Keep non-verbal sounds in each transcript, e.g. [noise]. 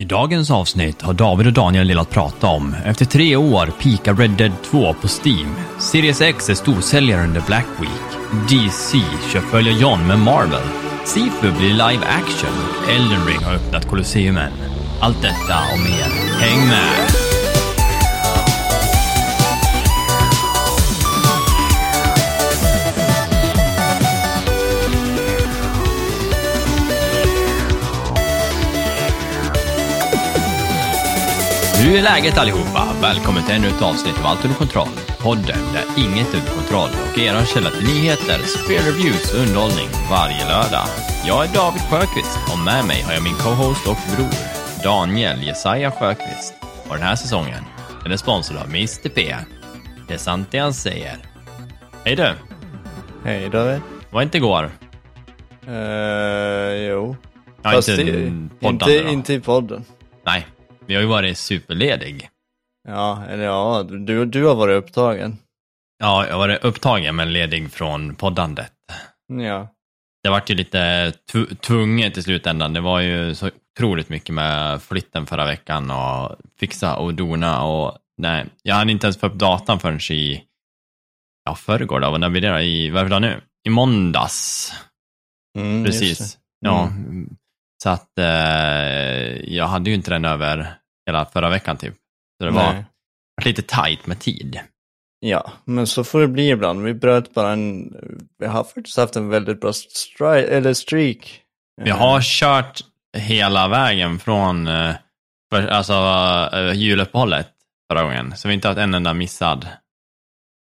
I dagens avsnitt har David och Daniel en del att prata om. Efter tre år pika Red Dead 2 på Steam. Series X är storsäljare under Black Week. DC kör följa John med Marvel. Sifu blir live action Elden Ring har öppnat Colosseum. Allt detta och mer. Häng med! Hur är läget allihopa? Välkommen till ännu ett avsnitt av Allt under kontroll. Podden där inget är under kontroll och er källa till nyheter, spel reviews och underhållning varje lördag. Jag är David Sjöqvist och med mig har jag min co-host och bror Daniel Jesaja Sjöqvist. Och den här säsongen är den sponsrad av Mr P. Det är sant det han säger. Hej du! Hej David. Var inte igår? Uh, jo. Ja, Fast inte i- inte, inte i podden. Nej, vi har ju varit superledig. Ja, eller ja, du, du har varit upptagen. Ja, jag har varit upptagen men ledig från poddandet. Ja. Det vart ju lite tv- tvunget i slutändan. Det var ju så otroligt mycket med flytten förra veckan och fixa och dona och nej, jag hade inte ens fått upp datan förrän i, ja förrgår då, när blir det då? I, vad är det nu? I måndags, Mm, precis. det. Ja, Mm. Så att eh, jag hade ju inte den över hela förra veckan typ. Så det var Nej. lite tajt med tid. Ja, men så får det bli ibland. Vi bröt bara en, vi har faktiskt haft en väldigt bra stri- eller streak. Vi har kört hela vägen från eh, alltså, eh, juluppehållet förra gången, så vi har inte haft en enda missad.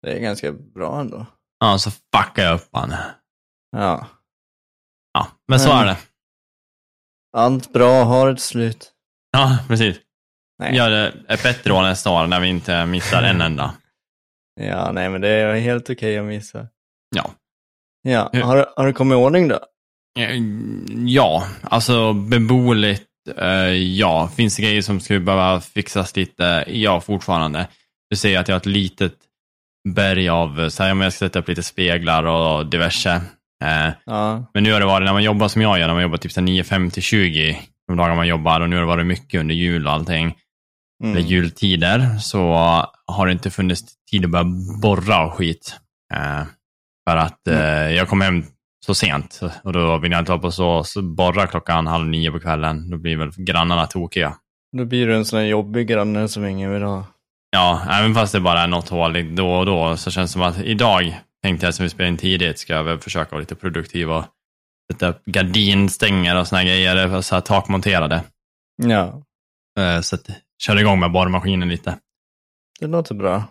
Det är ganska bra ändå. Ja, så fuckade jag upp han. Ja. Ja, men så är det. Allt bra har ett slut. Ja, precis. Nej. Gör det ett bättre år nästa år när vi inte missar en enda. [laughs] Ja, nej men det är helt okej att missa. Ja. Ja, Hur- har, har det kommit i ordning då? Eh, Ja, alltså beboeligt, eh, ja. Finns det grejer som skulle behöva fixas lite? Ja, fortfarande. Du ser att jag har ett litet berg av, så här, om jag ska sätta upp lite speglar och diverse. Eh, Ja. Men nu har det varit, när man jobbar som jag gör, när man jobbar typ så här 9, 5 till 20 de dagar man jobbar och nu har det varit mycket under jul och allting, eller Mm. jultider, så har det inte funnits tid att börja borra och skit. Eh, för att eh, jag kom hem så sent och då vill jag inte vara på så, så borra klockan halv nio på kvällen. Då blir väl grannarna tokiga. Då blir du en sån här jobbig granne som ingen vill ha. Ja, även fast det bara är något hål då och då så känns det som att idag tänkte jag som vi spelade in tidigt ska jag väl försöka vara lite produktiv och sätta upp gardinstänger och såna här grejer, så här takmonterade. Ja, Eh, Så att kör igång med borrmaskinen lite. det låter bra.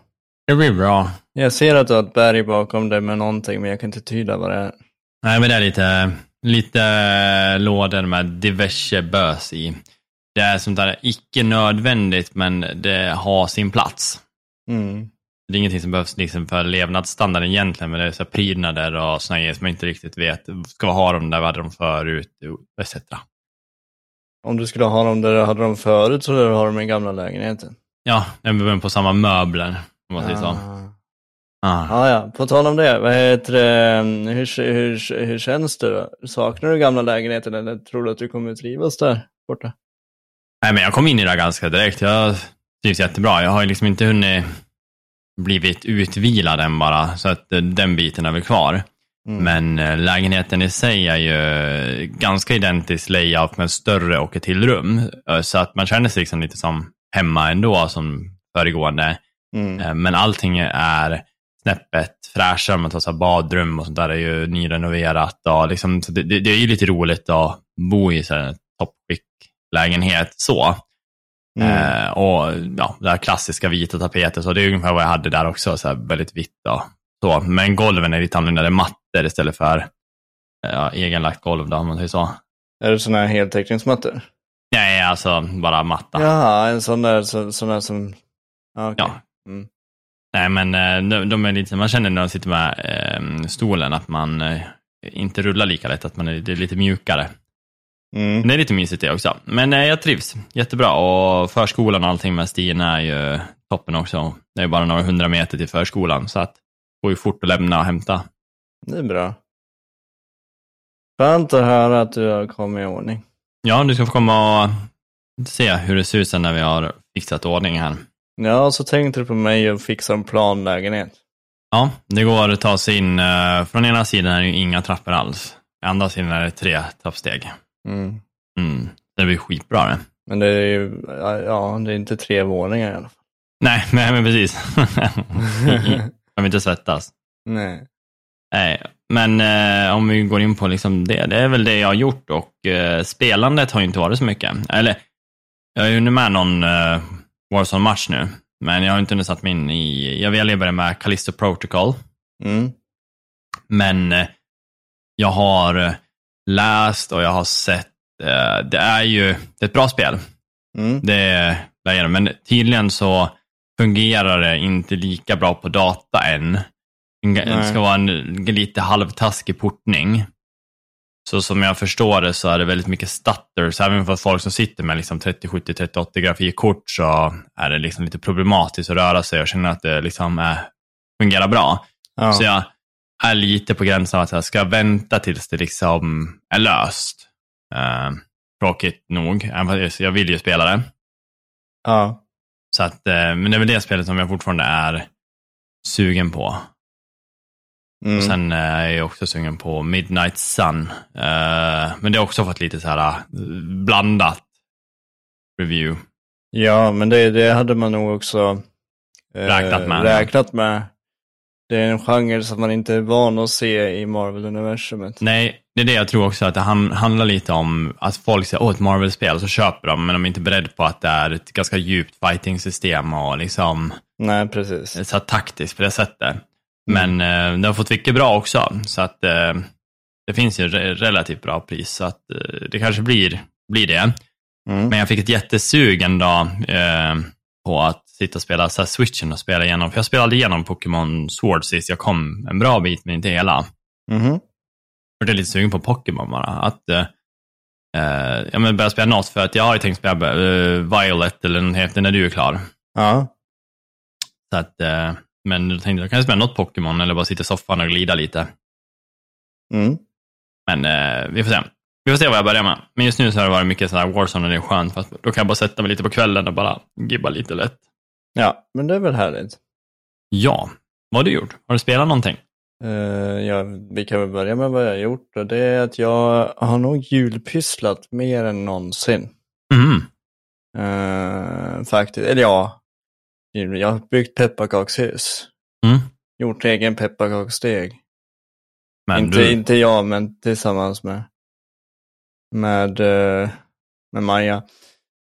Det blir bra. Jag ser att du har ett berg bakom dig med någonting, men jag kan inte tyda vad det är. Nej, men det är lite, lite lådor med diverse bös i. Det är sånt där icke nödvändigt, men det har sin plats. Mm. Det är ingenting som behövs liksom för levnadsstandarden egentligen, men det är så prydnader och såna grejer som man inte riktigt vet. Ska vi ha dem där vi hade dem förut, etc. Om du skulle ha dem där du hade dem förut så där du har dem i gamla lägenheten. Ja, behöver på samma möbler, om man säger så. Ah. Ah. Ah, ja, på tal om det, vad heter det, hur, hur, hur känns det då? Saknar du gamla lägenheten eller tror du att du kommer trivas där borta? Nej, men jag kom in i det ganska direkt. Jag trivs jättebra. Jag har liksom inte hunnit blivit utvilad än bara, så att eh, den biten är väl kvar. Mm. Men eh, lägenheten i sig är ju ganska identisk layout med större och ett till rum. Eh, Så att man känner sig liksom lite som hemma ändå som föregående. Mm. Men allting är snäppet fräschare. Man tar så badrum och sånt där är ju nyrenoverat. Och liksom, så det, det är ju lite roligt att bo i här toppskick lägenhet så. Mm. Eh, och ja, det här klassiska vita tapeter, så det är ungefär vad jag hade där också, så väldigt vitt. Och, så. Men golven är lite annorlunda, det är mattor istället för eh, ja, egenlagt golv, då, om man säger så. Är det sådana här heltäckningsmattor? Nej, alltså bara matta. Jaha, en sån där, så, sån där som... Ah, okej. Ja. Mm. Nej, men eh, de, de är lite, man känner när man sitter med eh, stolen att man eh, inte rullar lika lätt, att man är, det är lite mjukare. Mm. Det är lite mysigt det också. Men eh, jag trivs jättebra och förskolan och allting med Stina är ju toppen också. Det är bara några hundra meter till förskolan, så att det går ju fort att lämna och hämta. Det är bra. Skönt att höra att du har kommit i ordning. Ja, du ska få komma och se hur det ser ut sen när vi har fixat ordning här. Ja, så tänkte du på mig och fixa en planlägenhet. Ja, det går att ta sig in. eh, Från ena sidan är det inga trappor alls. Andra sidan är det tre trappsteg. Mm. Mm. Det blir skitbra det. Men det är ju, ja, det är inte tre våningar i alla fall. Nej, [laughs] nej men precis. [laughs] Jag vill inte svettas. Nej. Nej, men eh, om vi går in på liksom det, det är väl det jag har gjort och eh, spelandet har ju inte varit så mycket. Eller, jag har ju hunnit med någon eh, Warzone-match nu, men jag har inte hunnit satt mig in i, jag vill börja med Callisto Protocol, Mm. men eh, jag har eh, läst och jag har sett, eh, det är ju det är ett bra spel, Mm. det är men tydligen så fungerar det inte lika bra på data än. Det ska vara en lite halvtaskig portning. Så som jag förstår det så är det väldigt mycket stutters. Även för folk som sitter med liksom 30, 70, 30, 80 grafikkort så är det liksom lite problematiskt att röra sig och känna att det liksom är, fungerar bra. Ja. Så jag är lite på gränsen av att jag ska vänta tills det liksom är löst. Uh, tråkigt nog. Jag vill ju spela det. ja. Så att, eh, men det är väl det spelet som jag fortfarande är sugen på. Mm. Och sen eh, är jag också sugen på Midnight Sun. Men det har också fått lite så här blandat review. Ja, men det, det hade man nog också Räknat med, räknat med. Det är en genre som man inte är van att se i Marvel-universumet. Nej, det är det jag tror också, att det han, handlar lite om att folk säger åh, ett Marvel-spel, så köper de, men de är inte beredda på att det är ett ganska djupt fighting-system och liksom Nej, precis. så taktiskt på det sättet. Men eh, det har fått mycket bra också, så att eh, det finns ju re- relativt bra pris, så att eh, det kanske blir, blir det. Mm. Men jag fick ett jättesug en dag eh, på att sitta och spela så här switchen och spela igenom, för jag spelade igenom Pokémon Sword sist, jag kom en bra bit men inte hela. Mhm. Jag är lite sugen på Pokémon bara. Att eh, eh, ja, men börja spela något, för att jag har ju tänkt spela eh, Violet eller något heter när du är klar. Ja. Så att, eh, men då tänkte jag, kan jag spela något Pokémon eller bara sitta i soffan och glida lite. Mm. Men eh, vi får se. Vi får se vad jag börjar med. Men just nu så har det varit mycket sådär Warzone och det är skönt, för då kan jag bara sätta mig lite på kvällen och bara gibba lite lätt. Ja, men det är väl härligt. Ja, vad har du gjort? Har du spelat någonting? Eh, ja, vi kan väl börja med vad jag har gjort. Och det är att jag har nog julpysslat mer än någonsin. Mhm. Uh, faktiskt, eller ja. Jag har byggt pepparkakshus. Mm. Gjort egen pepparkaksdeg. Men inte, du, inte jag, men tillsammans med, med, eh, med Maja.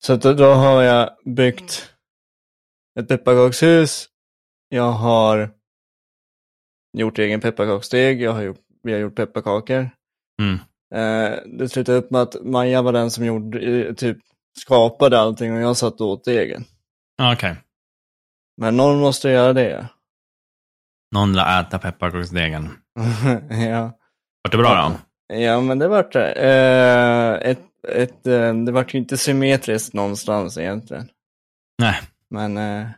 Så då har jag byggt ett pepparkakshus. Jag har gjort egen pepparkaksdeg. Jag har gjort, vi har gjort pepparkakor. Mm. Eh, det slutade upp med att Maja var den som gjorde, eh, typ skapade allting och jag satt och åt degen. Ja, okej. Men någon måste göra det. Någon lär äta pepparkaksdegen. [laughs] ja. Vart det bra då? Ja, men det vart det. Eh, ett, ett, eh, det vart ju inte symmetriskt någonstans egentligen. Nej. Men eh,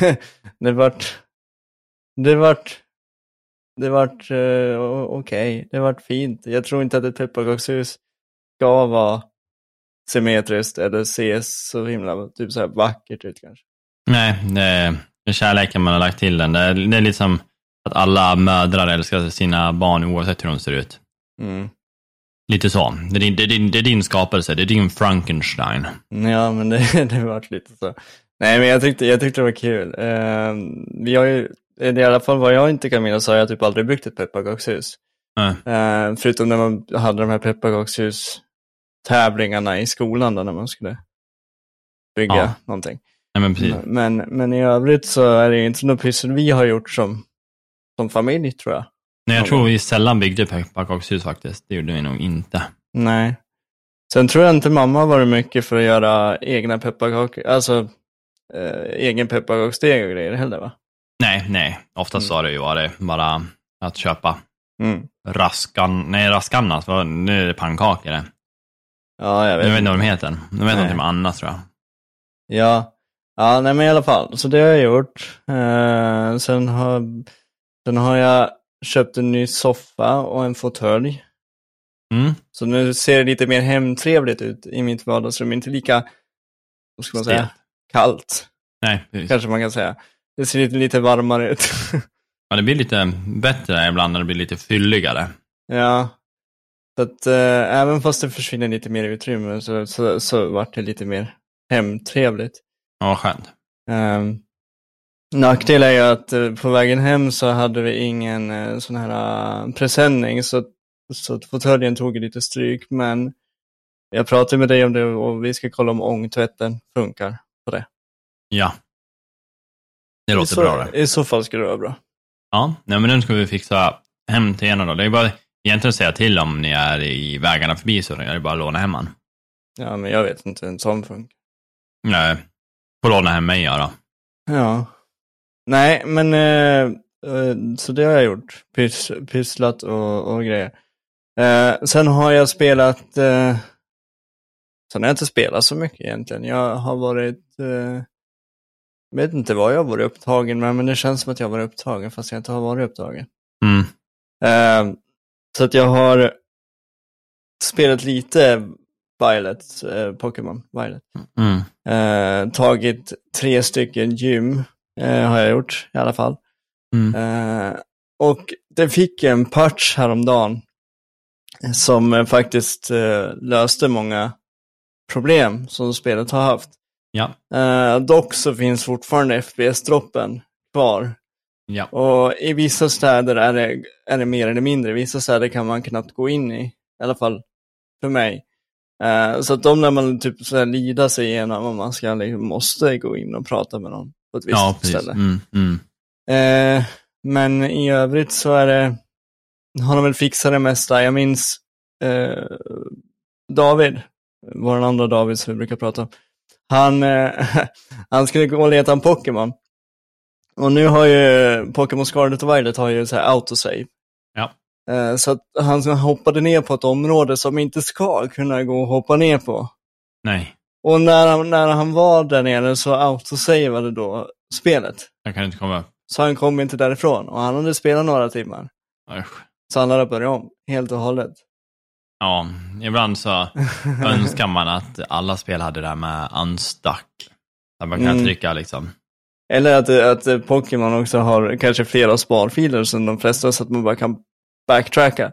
[laughs] det vart, det vart, det vart eh, okej. Det vart fint. Jag tror inte att ett pepparkakshus ska vara symmetriskt eller ses så himla typ så här vackert ut kanske. Nej, det är, kärleken man har lagt till den. Det är, det är lite som att alla mödrar älskar sina barn oavsett hur de ser ut. Mm. Lite så. Det är din, det är din, det är din skapelse, det är din Frankenstein. Ja, men det, [laughs] det vart lite så. Nej, men jag tyckte, jag tyckte det var kul. Eh, vi har ju, i alla fall vad jag inte kan minnas så har jag typ aldrig byggt ett pepparkakshus. Eh, förutom när man hade de här pepparkakshus-tävlingarna i skolan då, när man skulle bygga Ja. någonting. Nej, men. Men, men i övrigt så är det inte något pyssel vi har gjort som, som familj tror jag. Nej, jag tror vi sällan byggde pepparkakshus faktiskt. Det gjorde vi nog inte. Nej. Sen tror jag inte mamma har varit mycket för att göra egna pepparkakor, alltså eh, egen pepparkaksdeg och grejer heller va? Nej, nej. Oftast Mm. har det ju varit bara att köpa Mm. raskan, nej raskannas, nu är det pannkakor det. Ja, jag Jag vet. vet inte vad de heter. De heter Nej. någonting med annat tror jag. Ja. ja, nej men i alla fall, så det har jag gjort. Eh, sen, har, sen har jag köpt en ny soffa och en fåtölj. Mm. Så nu ser det lite mer hemtrevligt ut i mitt vardagsrum. Inte lika, vad ska man säga, Stelt. Kallt. Nej, precis. Kanske man kan säga. Det ser lite, lite varmare ut. [laughs] Ja, det blir lite bättre ibland när det blir lite fylligare. ja. Så att eh, även fast det försvinner lite mer utrymme så, så, så vart det lite mer hemtrevligt. Ja, skönt. Um, nackdel är ju att eh, på vägen hem så hade vi ingen uh, sån här uh, presenning så, så fåtöljen tog lite stryk. Men jag pratade med dig om det och vi ska kolla om ångtvätten funkar det. Ja. Det I låter så, bra det. I så fall ska det vara bra. Ja, nej, men den ska vi fixa hem till en då. Det är bara egentligen att säga till om ni är i vägarna förbi så är det bara att låna hem han. Ja, men jag vet inte hur en sån funkar. Nej, får låna hem mig ja, då. Ja. Nej, men eh, eh, så det har jag gjort. Pys, pysslat och, och grejer. Eh, sen har jag spelat, eh, sen har jag inte spelat så mycket egentligen. Jag har varit, eh, vet inte vad jag varit upptagen med, men det känns som att jag varit upptagen fast jag inte har varit upptagen. Mm. Eh, så att jag har spelat lite Violet, eh, Pokémon Violet. Mm. Eh, tagit tre stycken gym, har jag gjort i alla fall. Mm. Och det fick en patch häromdagen som faktiskt löste många problem som spelet har haft. Ja. Eh, dock så finns fortfarande FPS-droppen kvar. Ja. Och i vissa städer är det, är det mer eller mindre. I vissa städer kan man knappt gå in i. I alla fall för mig. Eh, så att de när man typ så här lidar sig igenom och man ska, liksom, måste gå in och prata med någon på ett visst Ja, precis. ställe. Mm. Mm. Eh, men i övrigt så är det, har de väl fixat det mesta. Jag minns eh, David, vår andra David som vi brukar prata om. Han, eh, [laughs] han skulle gå och leta en Pokémon. Och nu har ju Pokémon Scarlet och Violet har ju så här autosave. Ja. Eh, så att han hoppade ner på ett område som inte ska kunna gå och hoppa ner på. Nej, Och när han, när han var där nere så autosavade då spelet. jag kan inte komma upp. Så han kom inte därifrån och han hade spelat några timmar. Usch. Så han hade börjat om, helt och hållet. Ja, ibland så önskar man att alla spel hade det där med unstuck. Där man kan Mm. trycka liksom. Eller att, att Pokémon också har kanske flera sparfiler som de flesta så att man bara kan backtracka.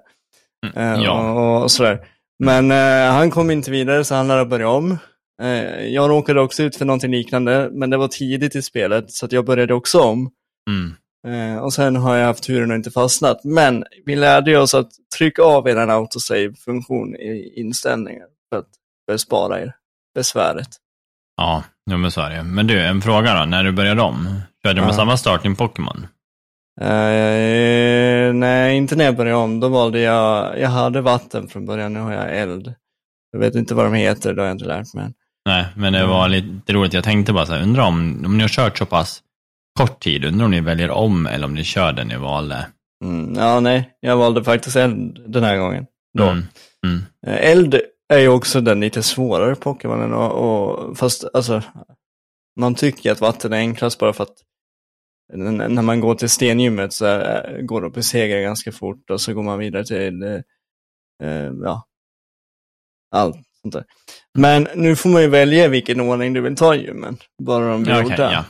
Mm, Eh, ja. och, och sådär. Men eh, han kom inte vidare så han lärde börja om. Eh, jag råkade också ut för någonting liknande, men det var tidigt i spelet så att jag började också om. Mm. Eh, och sen har jag haft turen och inte fastnat. Men vi lärde oss att trycka av er autosave-funktion i inställningar för att bespara er besväret. Ja, ja, men så är det Men du, en fråga då. När du började om, körde du med Ja. samma starting Pokémon? Eh, nej, inte när jag började om. Då valde jag, jag hade vatten från början, nu har jag eld. Jag vet inte vad de heter, det har jag inte lärt mig. Nej, men det var lite roligt. Jag tänkte bara så här, undrar om, om ni har kört så pass kort tid, undrar om ni väljer om eller om ni kör den ni valde. Mm, ja, nej, jag valde faktiskt eld den här gången. Då. Mm. Mm. Eh, Eld är ju också den lite svårare Pokémonen och, och fast alltså man tycker att vatten är enklast bara för att när man går till stengymmet så eh, går det att besegra ganska fort och så går man vidare till eh, eh, ja, allt sånt där. Men nu får man ju välja vilken ordning du vill ta gymmen, bara de blir Ja, okej, ja.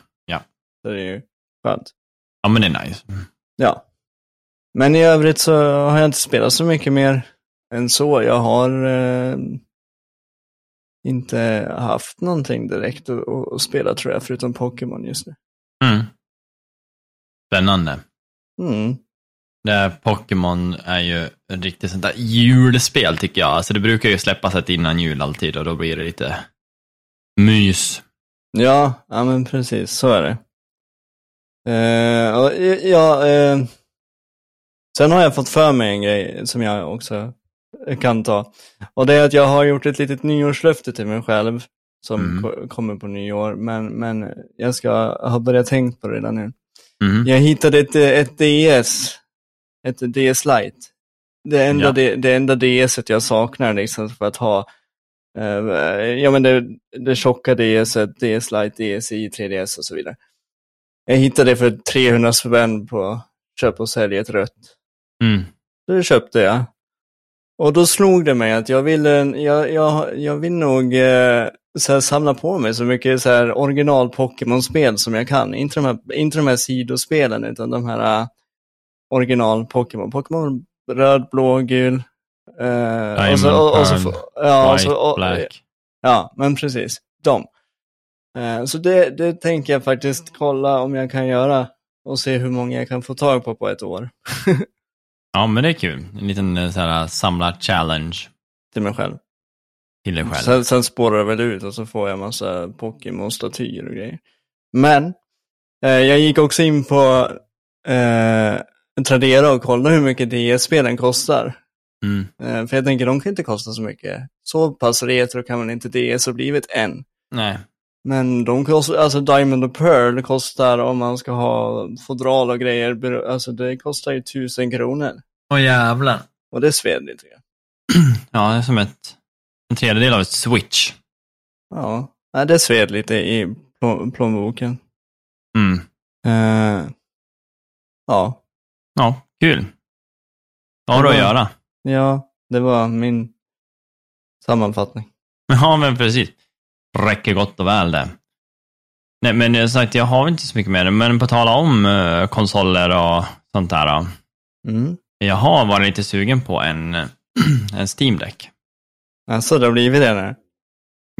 Ja. Så det är ju skönt. ja, men det är nice. Ja. Men i övrigt så har jag inte spelat så mycket mer än så. Jag har eh, inte haft någonting direkt att, att spela tror jag, förutom Pokémon just nu. Mm. Spännande. Mm. Det här Pokémon är ju ett riktigt sånt där julspel tycker jag. Alltså det brukar ju släppas ett innan jul alltid och då blir det lite mys. Ja, ja men precis, så är det. Eh, ja, eh, sen har jag fått för mig en grej som jag också kan ta. Och det är att jag har gjort ett litet nyårslöfte till mig själv som Mm. ko- kommer på nyår. Men, men jag ska ha börjat tänkt på det redan nu. Mm. Jag hittade ett, ett DS, ett DS Lite. Det enda, Ja. det, det enda DS jag saknar liksom för att ha eh, ja, men det, det tjocka DS, DS Lite, DSi, 3DS och så vidare. Jag hittade det för 300 spänn på köp och sälj ett rött. Mm. Det köpte jag. Och då slog det mig att jag vill, jag, jag, jag vill nog eh, så här, samla på mig så mycket så här, original Pokémon-spel som jag kan. Inte de här, inte de här sidospelen, utan de här uh, original Pokémon. Pokémon röd, blå, gul. Uh, Diamond, och så, och, och så, ja, och så, Black. Ja, men precis. De. Uh, så det, det tänker jag faktiskt kolla om jag kan göra och se hur många jag kan få tag på på ett år. [laughs] ja, men det är kul. En liten så här, samlad challenge. Till mig själv. Till dig själv. Sen, sen spårar det väl ut och så får jag massa Pokémon-statyer och grejer. Men, eh, jag gick också in på eh, Tradera och kollade hur mycket DS-spelen kostar. Mm. Eh, för jag tänker, de kan inte kosta så mycket. Så pass retro kan man inte DS ha blivit än. Nej. Men de kostar, alltså Diamond och Pearl kostar om man ska ha fodral och grejer, alltså det kostar ju tusen kronor. Åh jävlar. Och det sved lite. [clears throat] ja, det är som ett, en tredjedel av ett switch. Ja, det sved lite i plånboken. Mm. Uh, ja. Ja, kul. Vad har du att göra? Ja, det var min sammanfattning. [laughs] Ja, men precis. Räcker gott och väl det. Nej, men jag sagt, jag har inte så mycket mer. Men på tala om uh, konsoler och sånt där. Mm. Jag har varit lite sugen på en, [clears throat] en Steam Deck. Alltså, det har blivit det nu?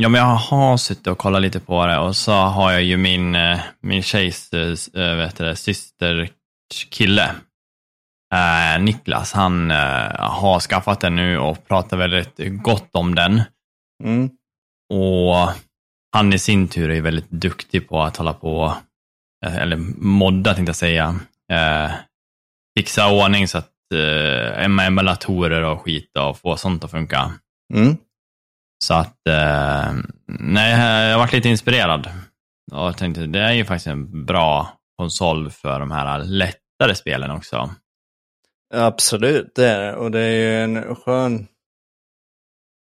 Ja, men jag har suttit och kollat lite på det och så har jag ju min, eh, min tjejs vet det, syster kille. Eh, Niklas, han eh, har skaffat den nu och pratar väldigt gott om den. Mm. Och han i sin tur är väldigt duktig på att hålla på, eh, eller modda tänkte jag säga, eh, fixa ordning så att eh, emulatorer och skit och få sånt att funka. Mm. Så att, eh, nej, jag varit lite inspirerad. Och jag tänkte, det är ju faktiskt en bra konsol för de här lättare spelen också. Absolut, det är det. Och det är ju en skön...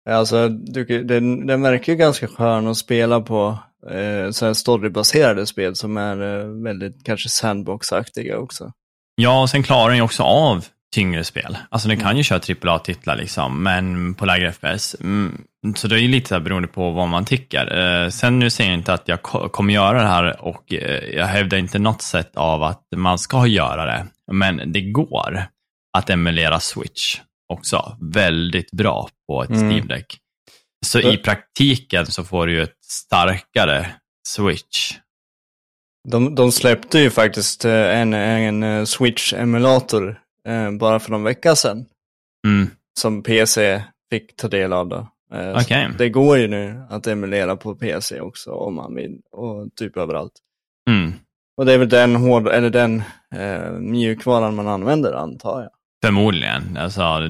Alltså, du, den, den verkar ju ganska skön att spela på eh, så här storybaserade spel som är eh, väldigt kanske sandbox-aktiga också. Ja, och sen klarar den ju också av tyngre spel. Alltså den kan ju köra AAA-titlar liksom, men på lägre FPS. Mm, så det är ju lite så här beroende på vad man tycker. Eh, sen nu säger jag inte att jag kommer göra det här och eh, jag hävdar inte något sätt av att man ska göra det. Men det går att emulera Switch också väldigt bra på ett mm. Steam Deck. Så i praktiken så får du ju ett starkare Switch. De, de släppte ju faktiskt eh, en, en eh, Switch-emulator eh, bara för någon vecka sedan. Mm. Som PC fick ta del av. Då. Eh, okay. Det går ju nu att emulera på PC också om man vill och typ överallt. Mm. Och det är väl den, hård, eller den eh, mjukvaran man använder antar jag. Förmodligen. Alltså,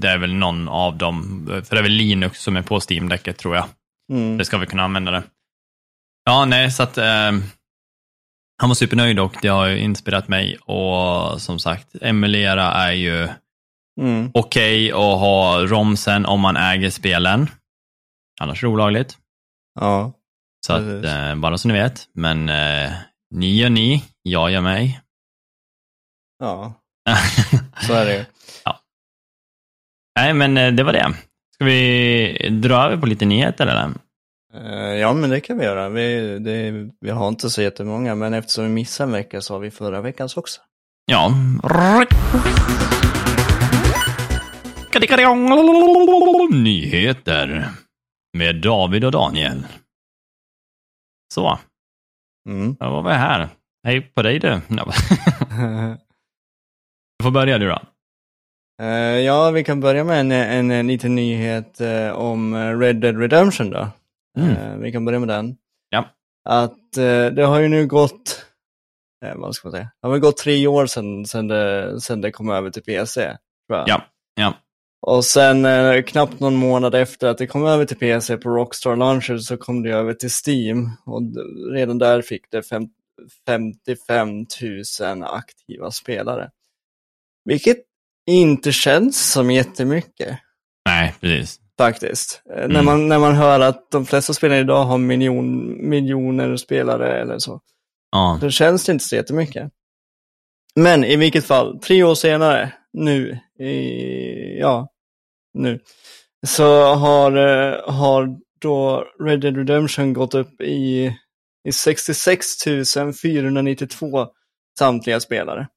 det är väl någon av dem, för det är väl Linux som är på Steam-däcket tror jag. Mm. Det ska vi kunna använda det. Ja, nej, så att eh, han var supernöjd och det har ju inspirerat mig och som sagt, emulera är ju mm. okej okay att ha romsen om man äger spelen. Annars är det olagligt. Ja. Så att, eh, bara så ni vet. Men eh, ni gör ni, jag gör mig. Ja, [laughs] så är det [laughs] Ja. Nej, men eh, det var det. Ska vi dra över på lite nyheter eller? Eh, ja, men det kan vi göra. Vi, det, vi har inte så jättemånga, men eftersom vi missade en vecka så har vi förra veckans också. Ja. Nyheter med David och Daniel. Så. Mm. Då var vi här. Hej på dig du. [laughs] [laughs] får börja du då. Uh, ja, vi kan börja med en, en, en liten nyhet uh, om Red Dead Redemption då. Mm. Uh, vi kan börja med den. Ja. Att det har ju nu gått, vad ska man säga, det har gått tre år sedan, sedan, det, sedan det kom över till PC. Ja, ja. Och sen knappt någon månad efter att det kom över till PC på Rockstar Launcher så kom det över till Steam. Och redan där fick det fem, 55 000 aktiva spelare. Vilket inte känns som jättemycket. Nej, precis. Faktiskt. Mm. När, man, när man hör att de flesta spelare idag har miljon, miljoner spelare eller så. Ja. Då känns det inte så jättemycket. Men i vilket fall, tre år senare, nu, i, ja, nu, så har, eh, har då Red Dead Redemption gått upp i, i 66 492 samtliga spelare.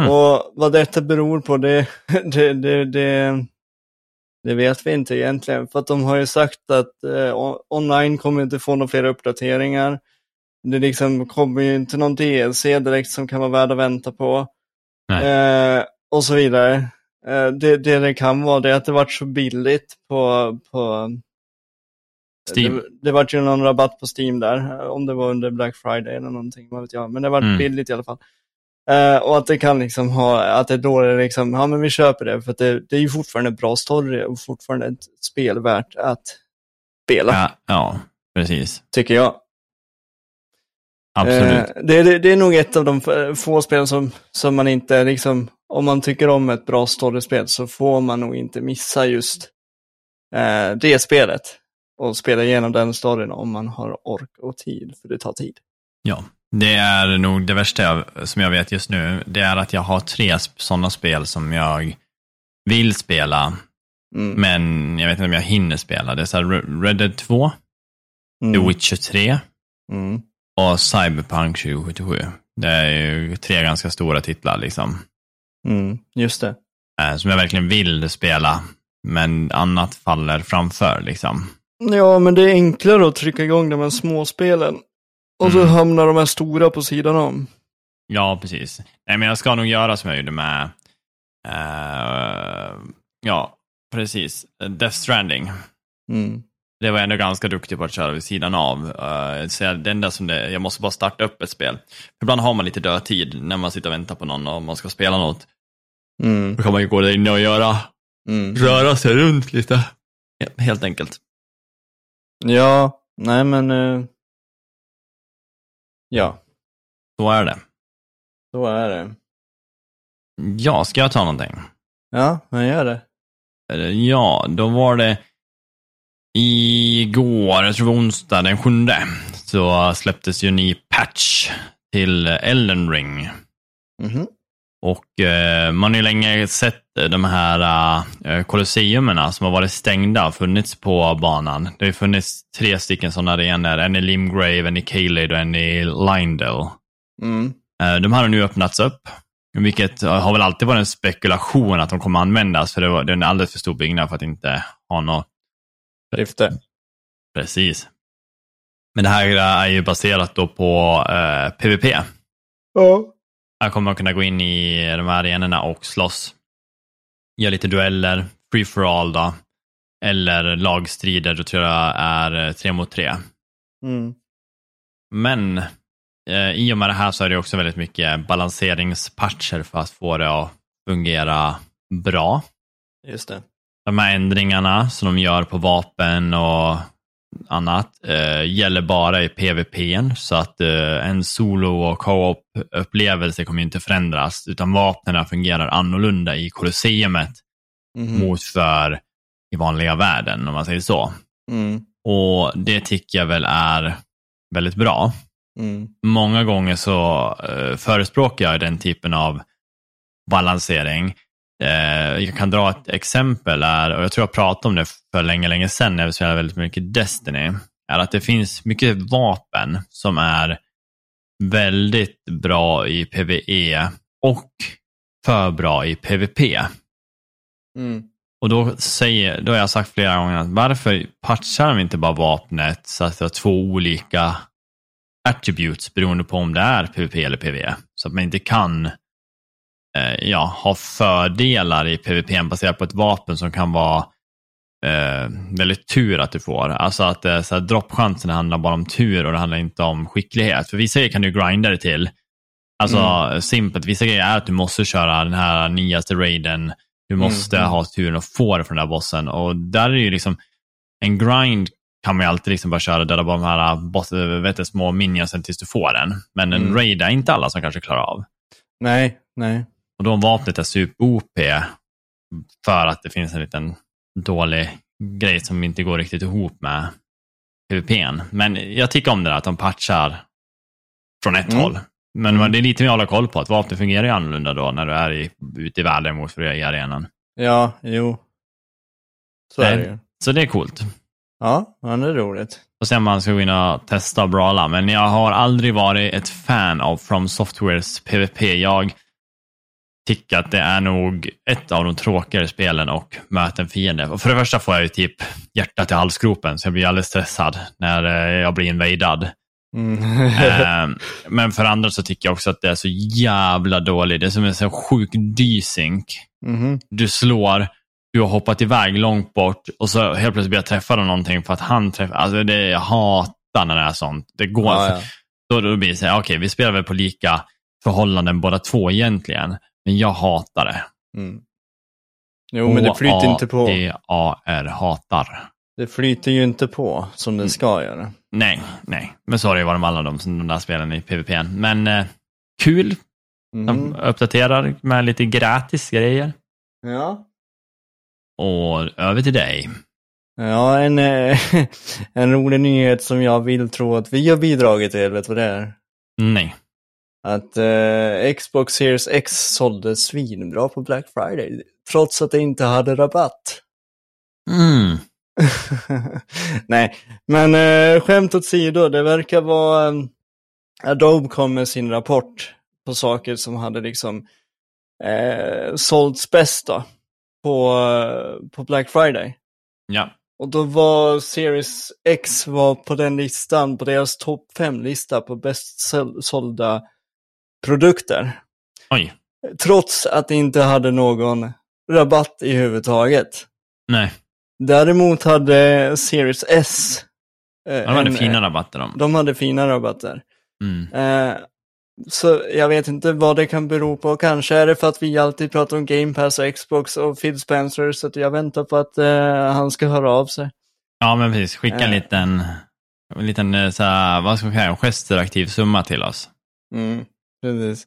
Mm. Och vad detta beror på, det, [laughs] det, det, det, det vet vi inte egentligen. För att de har ju sagt att eh, on- online kommer inte få några fler uppdateringar. Det liksom kommer ju inte någon DLC direkt som kan vara värd att vänta på. Eh, och så vidare. Eh, det, det det kan vara det är att det varit så billigt på, på Steam. Det, det vart ju någon rabatt på Steam där, om det var under Black Friday eller någonting, vad vet jag. Men det var Mm. billigt i alla fall. Eh, och att det kan liksom ha, att det då är liksom, ja men vi köper det, för det, det är ju fortfarande en bra story och fortfarande ett spel värt att spela, Ja, ja, precis. tycker jag. Absolut. Eh, det, det, det är nog ett av de få spel som, som man inte, liksom, om man tycker om ett bra storyspel så får man nog inte missa just eh, det spelet. Och spela igenom den storyn om man har ork och tid, för det tar tid. Ja, det är nog det värsta jag, som jag vet just nu. Det är att jag har tre sådana spel som jag vill spela, Mm. men jag vet inte om jag hinner spela. Det är så här Re- Red Dead 2, The Mm. Witcher 3 Mm. och Cyberpunk 2077. Det är ju tre ganska stora titlar liksom. Mm. Just det. eh, Som jag verkligen vill spela, men annat faller framför liksom. Ja, men det är enklare att trycka igång de här småspelen. Och så Mm. hamnar de här stora på sidan om. Ja, precis. Nej, men jag ska nog göra som jag gjorde med, eh, ja, precis, Death Stranding. Mm. Det var jag ändå ganska duktig på att köra vid sidan av. Uh, så det enda som det, jag måste bara starta upp ett spel. Ibland har man lite dödtid när man sitter och väntar på någon och man ska spela något. Mm. Då kan man ju gå där inne och göra, Mm. röra sig runt lite. Ja, helt enkelt. Ja, nej men... eh, ja, Så är det. så är det. Ja, ska jag ta någonting? Ja, jag gör det. Ja, då var det igår, jag tror det var onsdag den sjunde, så släpptes ju en ny patch till Elden Ring. Mhm. Och eh, man har ju länge sett de här eh, kolosseumerna som har varit stängda och funnits på banan. Det har ju funnits tre stycken sådana arenor, en i Limgrave, en i Caelid och en i Lindell. Mm. Eh, de här har nu öppnats upp, vilket har väl alltid varit en spekulation att de kommer användas, för det, var, det är en alldeles för stor byggnad för att inte ha något Drifter. precis. Men det här är ju baserat då på eh, PVP. Ja. Här kommer man kunna gå in i de här arenorna och slåss. Göra lite dueller, free for all då. Eller lagstrider, då tror jag är eh, tre mot tre. Mm. Men eh, i och med det här så är det också väldigt mycket balanseringspatcher för att få det att fungera bra. Just det. De här ändringarna som de gör på vapen och annat eh, gäller bara i PVP, så att eh, en solo och co-op-upplevelse kommer inte förändras, utan vapnen fungerar annorlunda i Colosseumet Mhm. mot för i vanliga världen, om man säger så. Mm. Och det tycker jag väl är väldigt bra. Mm. Många gånger så eh, förespråkar jag den typen av balansering. Eh, jag kan dra ett exempel, är, och jag tror jag pratade om det för länge, länge sedan när vi spelade väldigt mycket Destiny, är att det finns mycket vapen som är väldigt bra i PVE och för bra i PVP. Mm. Och då, säger, då har jag sagt flera gånger att varför patchar de inte bara vapnet så att det har två olika attributes beroende på om det är PVP eller PVE. Så att man inte kan eh, ja, ha fördelar i PVP baserat på ett vapen som kan vara eh, väldigt tur att du får. Alltså att eh, så här, droppchansen handlar bara om tur och det handlar inte om skicklighet. För vissa grejer kan du grinda det till. Alltså simpelt, vissa grejer är att du måste köra den här nyaste raiden. Du måste Mm, mm. ha turen att få det från den där bossen. Och där är ju liksom, en grind kan man ju alltid liksom bara köra, döda bara de här boss, vet du, små minionsen tills du får den. Men en Mm. raid är inte alla som kanske klarar av. Nej, nej. Och då vapnet är super-OP för att det finns en liten dålig grej som inte går riktigt ihop med PVPn. Men jag tycker om det där att de patchar från ett Mm. håll. Men Mm. det är lite mer att hålla koll på, att vapnet fungerar ju annorlunda då när du är i, ute i världen mot i arenan. Ja, jo. Så är det ju. Så det är coolt. Ja, ja, det är roligt. Och sen man ska gå in och testa och brawla. Men jag har aldrig varit ett fan av From Softwares PVP. Jag tycker att det är nog ett av de tråkigare spelen och möta en fiende. Och för det första får jag ju typ hjärtat i halsgropen, så jag blir alldeles stressad när eh, jag blir invadad. Mm. Eh, [laughs] Men för andra så tycker jag också att det är så jävla dåligt. Det är som en så sjuk dysync. Mhm. Du slår, du har hoppat iväg långt bort och så helt plötsligt blir jag träffad av någonting för att han träffar. Alltså det, jag hatar när det är sånt. Det går Ja, ja. Då, då blir det så här, okej, vi spelar väl på lika förhållanden båda två egentligen. Men jag hatar det. Mm. Jo, men det flyter inte på. H-A-T-A-R, hatar. Det flyter ju inte på som Mm. det ska göra. Nej, nej. Men så har det ju varit med alla de, de där spelen i PVP. Men eh, kul. De Mm. uppdaterar med lite gratis grejer. Ja. Och över till dig. Ja, en, eh, [laughs] en rolig nyhet som jag vill tro att vi har bidragit till, vet du vad det är? Nej. Att eh, Xbox Series X sålde svinbra på Black Friday, trots att det inte hade rabatt. Mm. [laughs] Nej, men eh, skämt åsido, det verkar vara... Eh, Adobe kom med sin rapport på saker som hade liksom eh, sålts bäst då, på, på Black Friday. Ja. Och då var Series X var på den listan, på deras topp 5-lista på bäst sålda produkter. Oj. Trots att det inte hade någon rabatt i huvudtaget. Nej. Däremot hade Series S eh, De hade en- fina rabatter de. de hade fina rabatter. Mm. Eh, så jag vet inte vad det kan bero på. Kanske är det för att vi alltid pratar om Game Pass och Xbox och Phil Spencer, så att jag väntar på att eh, han ska höra av sig. Ja, men precis. Skicka en Eh. liten, en liten eh, så här, vad ska man säga, gesteraktiv summa till oss. Mm, precis.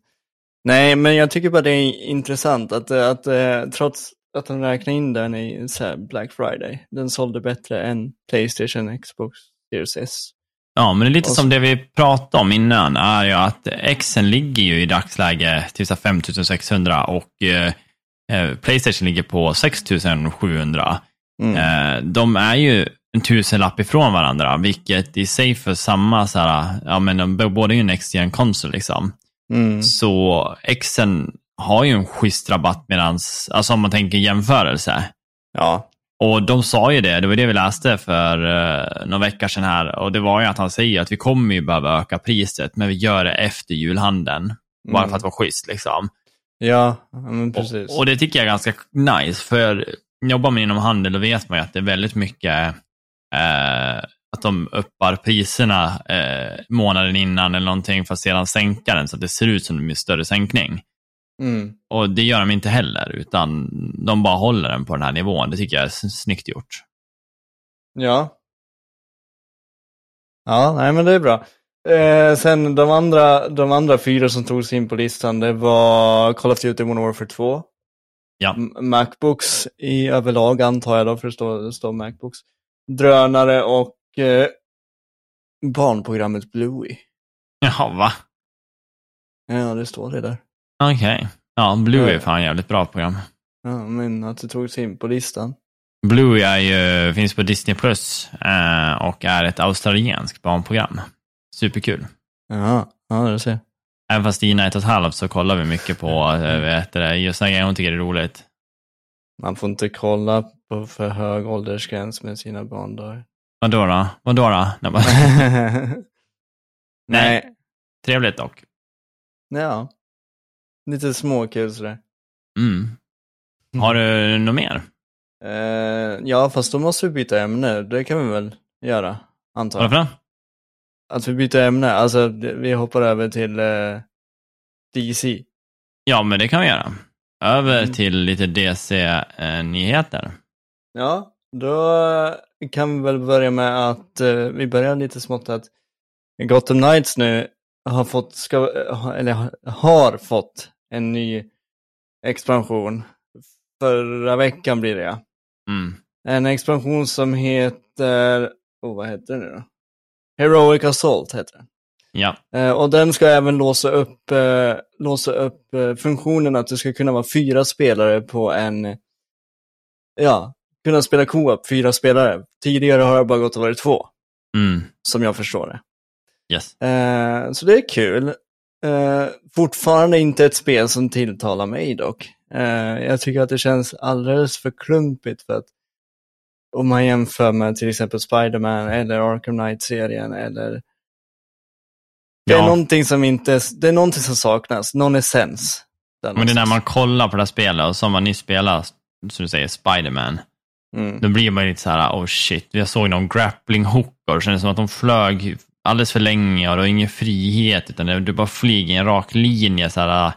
Nej, men jag tycker bara det är intressant att, eh, att eh, trots att han räknar in den i Black Friday, den sålde bättre än Playstation, Xbox, Series S. Ja, men det är lite som det vi pratade om innan, är ju att Xen ligger ju i dagsläge till så här 5600 och eh, eh, Playstation ligger på 6700. Mm. Eh, de är ju en tusenlapp ifrån varandra, vilket i sig för samma, så här, ja men de båda är ju en next gen konsol liksom. Mm. Så Xen har ju en schysst rabatt medans, alltså om man tänker jämförelse. Ja, Och de sa ju det, det var det vi läste för uh, några veckor sedan här. Och det var ju att han säger att vi kommer ju behöva öka priset, men vi gör det efter julhandeln. Bara Mm. för att vara schysst liksom. ja, ja, men precis. Och, och det tycker jag är ganska nice, för jobbar man inom handel då vet man ju att det är väldigt mycket eh, att de uppar priserna eh, månaden innan eller någonting för att sedan sänka den så att det ser ut som en större sänkning. Mm. Och det gör de inte heller, utan de bara håller den på den här nivån. Det tycker jag är snyggt gjort. Ja. Ja, nej men det är bra. Eh, sen de andra, de andra fyra som togs in på listan, det var Call of Duty Modern Warfare 2. Ja. Macbooks i överlag antar jag då, för det står, står Macbooks. Drönare och eh, barnprogrammet Bluey. Jaha, va? Ja, det står det där. Okej. Ja, Bluey är fan jävligt bra program. Ja, men att det togs in på listan. Bluey är ju, finns på Disney Plus eh, och är ett australienskt barnprogram. Superkul. Ja, ja det ser. Även fast Dina är ett och ett halvt så kollar vi mycket på eh, vet det, just den grejen hon tycker det är roligt. Man får inte kolla på för hög åldersgräns med sina barn då. Vadå då? Vadå då? Nej, bara, [laughs] Nej. Trevligt dock. Ja. Lite småkul sådär. Mm. Har du något mer? Eh, ja, fast då måste vi byta ämne. Det kan vi väl göra, antar jag. Varför då? Att vi byter ämne, alltså vi hoppar över till eh, DC. Ja, men det kan vi göra. Över Mm. till lite DC-nyheter. Ja, då kan vi väl börja med att eh, vi börjar lite smått att Gotham Knights nu har fått, ska, eller har fått en ny expansion. Förra veckan blir det. Mm. En expansion som heter, oh, vad heter den nu då? Heroic Assault heter den. Ja. Eh, och den ska även låsa upp, eh, låsa upp eh, funktionen att det ska kunna vara fyra spelare på en, ja, kunna spela co-op, fyra spelare. Tidigare har det bara gått att vara två, Mm. som jag förstår det. Yes. Eh, så det är kul. Eh, fortfarande inte ett spel som tilltalar mig dock. Eh, jag tycker att det känns alldeles för klumpigt för att om man jämför med till exempel Spider-Man eller Arkham Knight-serien eller det är Ja. någonting som inte, det är någonting som saknas, någon essens. Men det är när man kollar på det här spelet och som man nyss spelade, som du säger, Spiderman. Mm. Då blir man ju lite så här, oh shit, jag såg någon grappling hook och det kändes som att de flög alldeles för länge och det var ingen frihet, utan du bara flyger i en rak linje. Så här,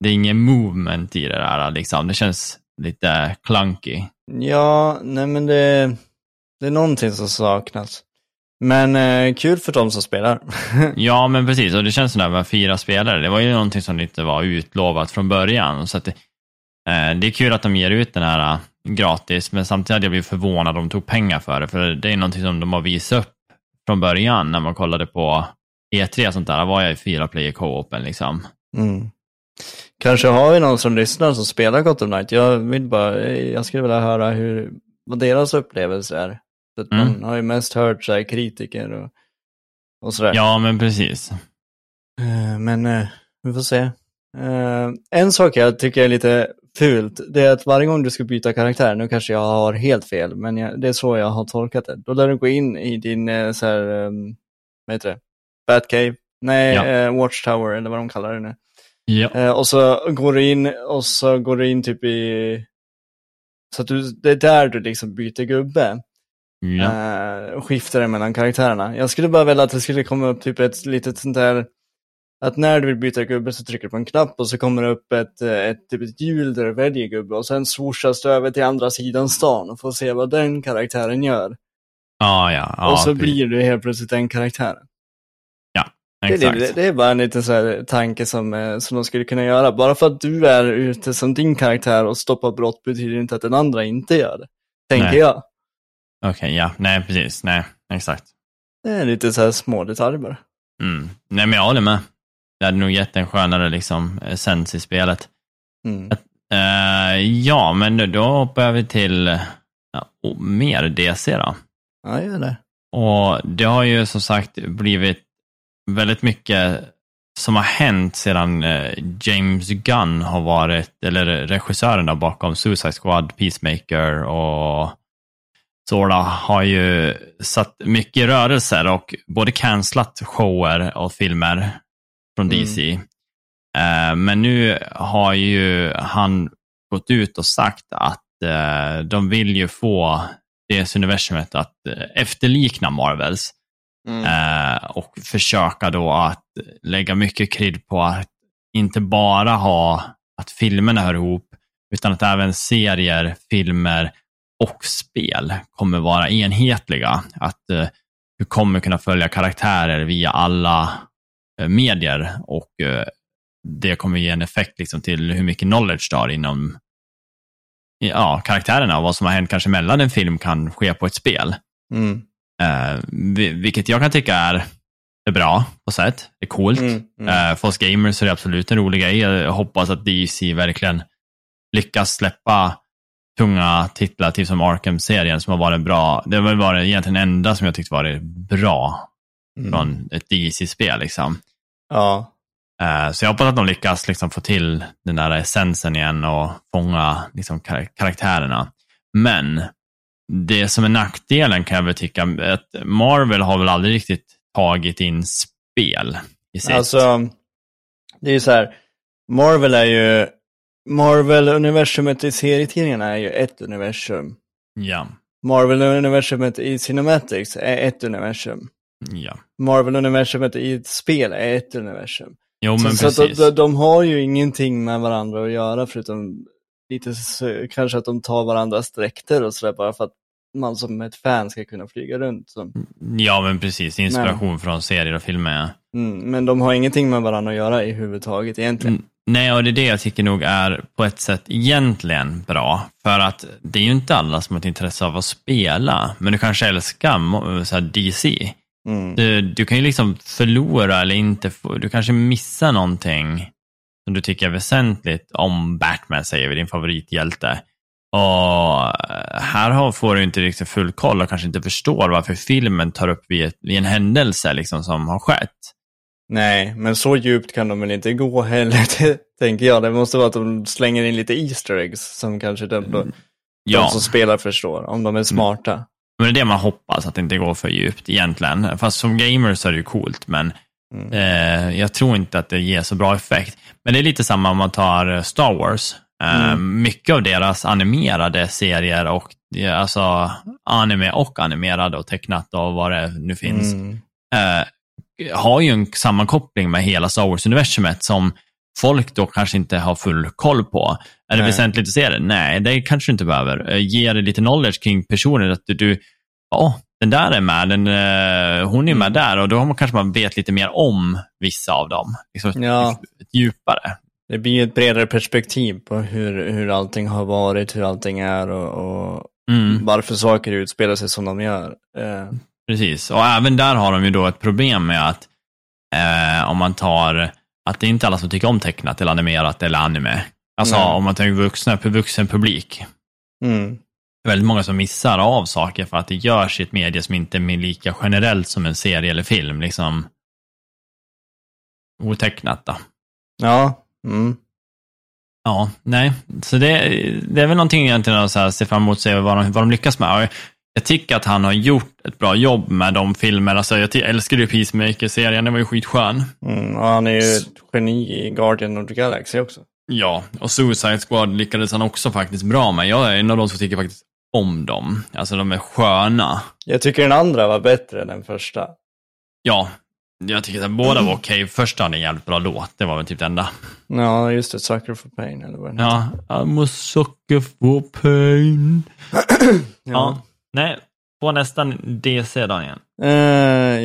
det är ingen movement i det där, liksom. Det känns lite clunky. Ja, nej men det, det är någonting som saknas. Men eh, kul för de som spelar. [laughs] Ja, men precis. Och det känns som det här med fyra spelare. Det var ju någonting som inte var utlovat från början. Så det, eh, det är kul att de ger ut den här gratis, men samtidigt hade jag blivit förvånad om de tog pengar för det. För det är någonting som de har visat upp från början när man kollade på E3 och sånt där. Var jag i fyra player co-open liksom. Mm. Kanske har vi någon som lyssnar som spelar Gotham Knight. Jag vill bara, jag skulle vilja höra hur, vad deras upplevelse är. Att Mm. Man har ju mest hört så kritiker och, och sådär. Ja, men precis. Eh, Men eh, vi får se. Eh, en sak jag tycker är lite fult, det är att varje gång du ska byta karaktär, nu kanske jag har helt fel, men jag, det är så jag har tolkat det. Då lär du gå in i din, eh, så här, um, vad heter det, Batcave? Nej, Ja. eh, Watchtower eller vad de kallar det nu. Ja. Eh, och så går du in, och så går du in typ i, så att du, det är där du liksom byter gubbe. ja. Eh, och skiftar mellan karaktärerna. Jag skulle bara vilja att det skulle komma upp typ ett litet sånt där, att när du vill byta gubbe så trycker du på en knapp och så kommer det upp ett, eh, ett, typ ett hjul där du väljer gubbe och sen swoshas du över till andra sidan stan och får se vad den karaktären gör. Ja, ja. ja och så precis. blir du helt plötsligt den karaktären. Det, Exakt. det, det är bara en liten så tanke som, eh, som de skulle kunna göra. Bara för att du är ute som din karaktär och stoppar brott betyder inte att den andra inte gör det. Tänker Nej. jag. Okej, ja. Nej, precis. Nej, exakt. Det är lite så här små detaljer bara. Mm. Nej, men jag håller med. Det hade nog gett en skönare liksom, essens i spelet. Mm. Eh, ja, men då- då hoppar vi till ja, mer DC då. Ja, gör det. Och det har ju som sagt blivit väldigt mycket som har hänt sedan eh, James Gunn har varit, eller regissören där bakom Suicide Squad, Peacemaker och sådana har ju satt mycket rörelser och både cancelat shower och filmer från Mm. DC. Eh, men nu har ju han gått ut och sagt att eh, de vill ju få DC-universumet att eh, efterlikna Marvels. Mm. Och försöka då att lägga mycket kryd på att inte bara ha att filmerna hör ihop, utan att även serier, filmer och spel kommer vara enhetliga. Att du kommer kunna följa karaktärer via alla medier och eh, det kommer ge en effekt liksom, till hur mycket knowledge du har inom ja, karaktärerna och vad som har hänt kanske mellan en film kan ske på ett spel. Mm. Eh, vi- vilket jag kan tycka är, är bra på sätt. Det är coolt. Mm. Mm. Eh, för oss gamers är det absolut en rolig grej. Jag hoppas att DC verkligen lyckas släppa tunga titlar, typ som Arkham-serien som har varit bra. Det har väl varit egentligen enda som jag tyckte varit bra Mm. från ett DC-spel. Liksom. Ja. Eh, Så jag hoppas att de lyckas liksom få till den där essensen igen och fånga liksom kar- karaktärerna. Men det som är nackdelen kan jag väl tycka, att Marvel har väl aldrig riktigt tagit in spel i sitt. Alltså, det är ju så här, Marvel är ju, Marvel-universumet i serietidningarna är ju ett universum. Ja, Marvel-universumet i Cinematics är ett universum. Ja. Marvel-universumet i ett spel är ett universum. Jo, men så så precis. de, de har ju ingenting med varandra att göra förutom lite så, kanske att de tar varandras dräkter och sådär bara för att man som ett fan ska kunna flyga runt. Så. Ja, men precis. Inspiration från serier och filmer. Mm, men de har ingenting med varandra att göra i huvudtaget egentligen. Mm, Nej, och det är det jag tycker nog är på ett sätt egentligen bra. För att det är ju inte alla som har ett intresse av att spela, men du kanske älskar så DC. Mm. Du, du kan ju liksom förlora eller inte få, du kanske missar någonting som du tycker är väsentligt om Batman, säger vi, din favorithjälte. Och eh, här har- får du inte riktigt full koll och kanske inte förstår varför filmen tar upp vid, ett, vid en händelse liksom, som har skett. Nej, men så djupt kan de väl inte gå heller, [laughs] tänker jag. Det måste vara att de slänger in lite Easter eggs som kanske de, de, de Ja, som spelar förstår, om de är smarta. Men det är det man hoppas, att det inte går för djupt egentligen. Fast som gamer så är det ju coolt, men Mm. eh, jag tror inte att det ger så bra effekt. Men det är lite samma om man tar eh, Star Wars. Eh, Mycket av deras animerade serier och alltså anime och animerade och tecknat och vad det nu finns. Mm. eh, har ju en sammankoppling med hela Star Wars-universumet som folk då kanske inte har full koll på. Är det Nej. väsentligt att se det? Nej, det kanske du inte behöver. Eh, Ge dig lite knowledge kring personen, att du, ja, den där är med, den, eh, hon är Mm. med där och då har man, kanske man vet lite mer om vissa av dem. Liksom Ja. djupare. Det blir ett bredare perspektiv på hur, hur allting har varit, hur allting är och, och Mm, varför saker utspelar sig som de gör. Eh, precis, och även där har de ju då ett problem med att eh, om man tar att det är inte alla som tycker om tecknat eller animerat eller anime. Alltså Nej. om man tänker vuxna, vuxen publik. mm. Det är väldigt många som missar av saker för att det görs i ett medie som inte är lika generellt som en serie eller film. Liksom otecknat då. Ja, mm. Ja, nej. Så det, det är väl någonting egentligen att så här, se fram emot och se vad de, vad de lyckas med. Jag tycker att han har gjort ett bra jobb med de filmer. Alltså, jag älskade ju Peacemaker-serien, den var ju skitskön. Mm. Och han är ju ett geni i Guardian of the Galaxy också. Ja, och Suicide Squad lyckades han också faktiskt bra med. Jag är en av de som tycker faktiskt om dem. Alltså de är sköna. Jag tycker den andra var bättre än den första. Ja, jag tycker att båda var okej. Första hade en jävligt bra låt, det var väl typ det enda. Ja, just det. Sucker for Pain eller vad den. Ja, I'm a sucker for pain. [clears throat] Ja. Nej, på nästan DC Daniel. Eh,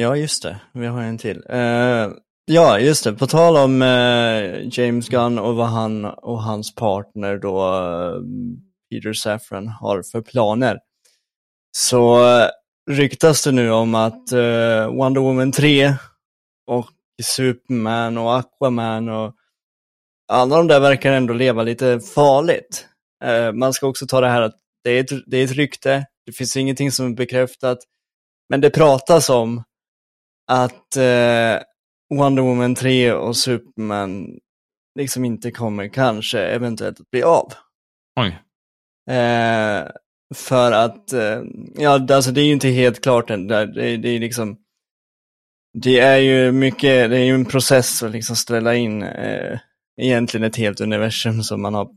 ja, just det. Vi har en till. Eh, ja, just det. På tal om eh, James Gunn och vad han och hans partner då, eh, Peter Safran, har för planer. Så eh, ryktas det nu om att eh, Wonder Woman 3 och Superman och Aquaman och alla de där verkar ändå leva lite farligt. Eh, man ska också ta det här att det är ett, det är ett rykte, det finns ingenting som är bekräftat. Men det pratas om att eh, Wonder Woman 3 och Superman liksom inte kommer kanske eventuellt att bli av. Oj. Eh, för att, eh, ja alltså det är ju inte helt klart än. Det, det, det är liksom, det är ju mycket, det är ju en process att liksom ställa in eh, egentligen ett helt universum som man har,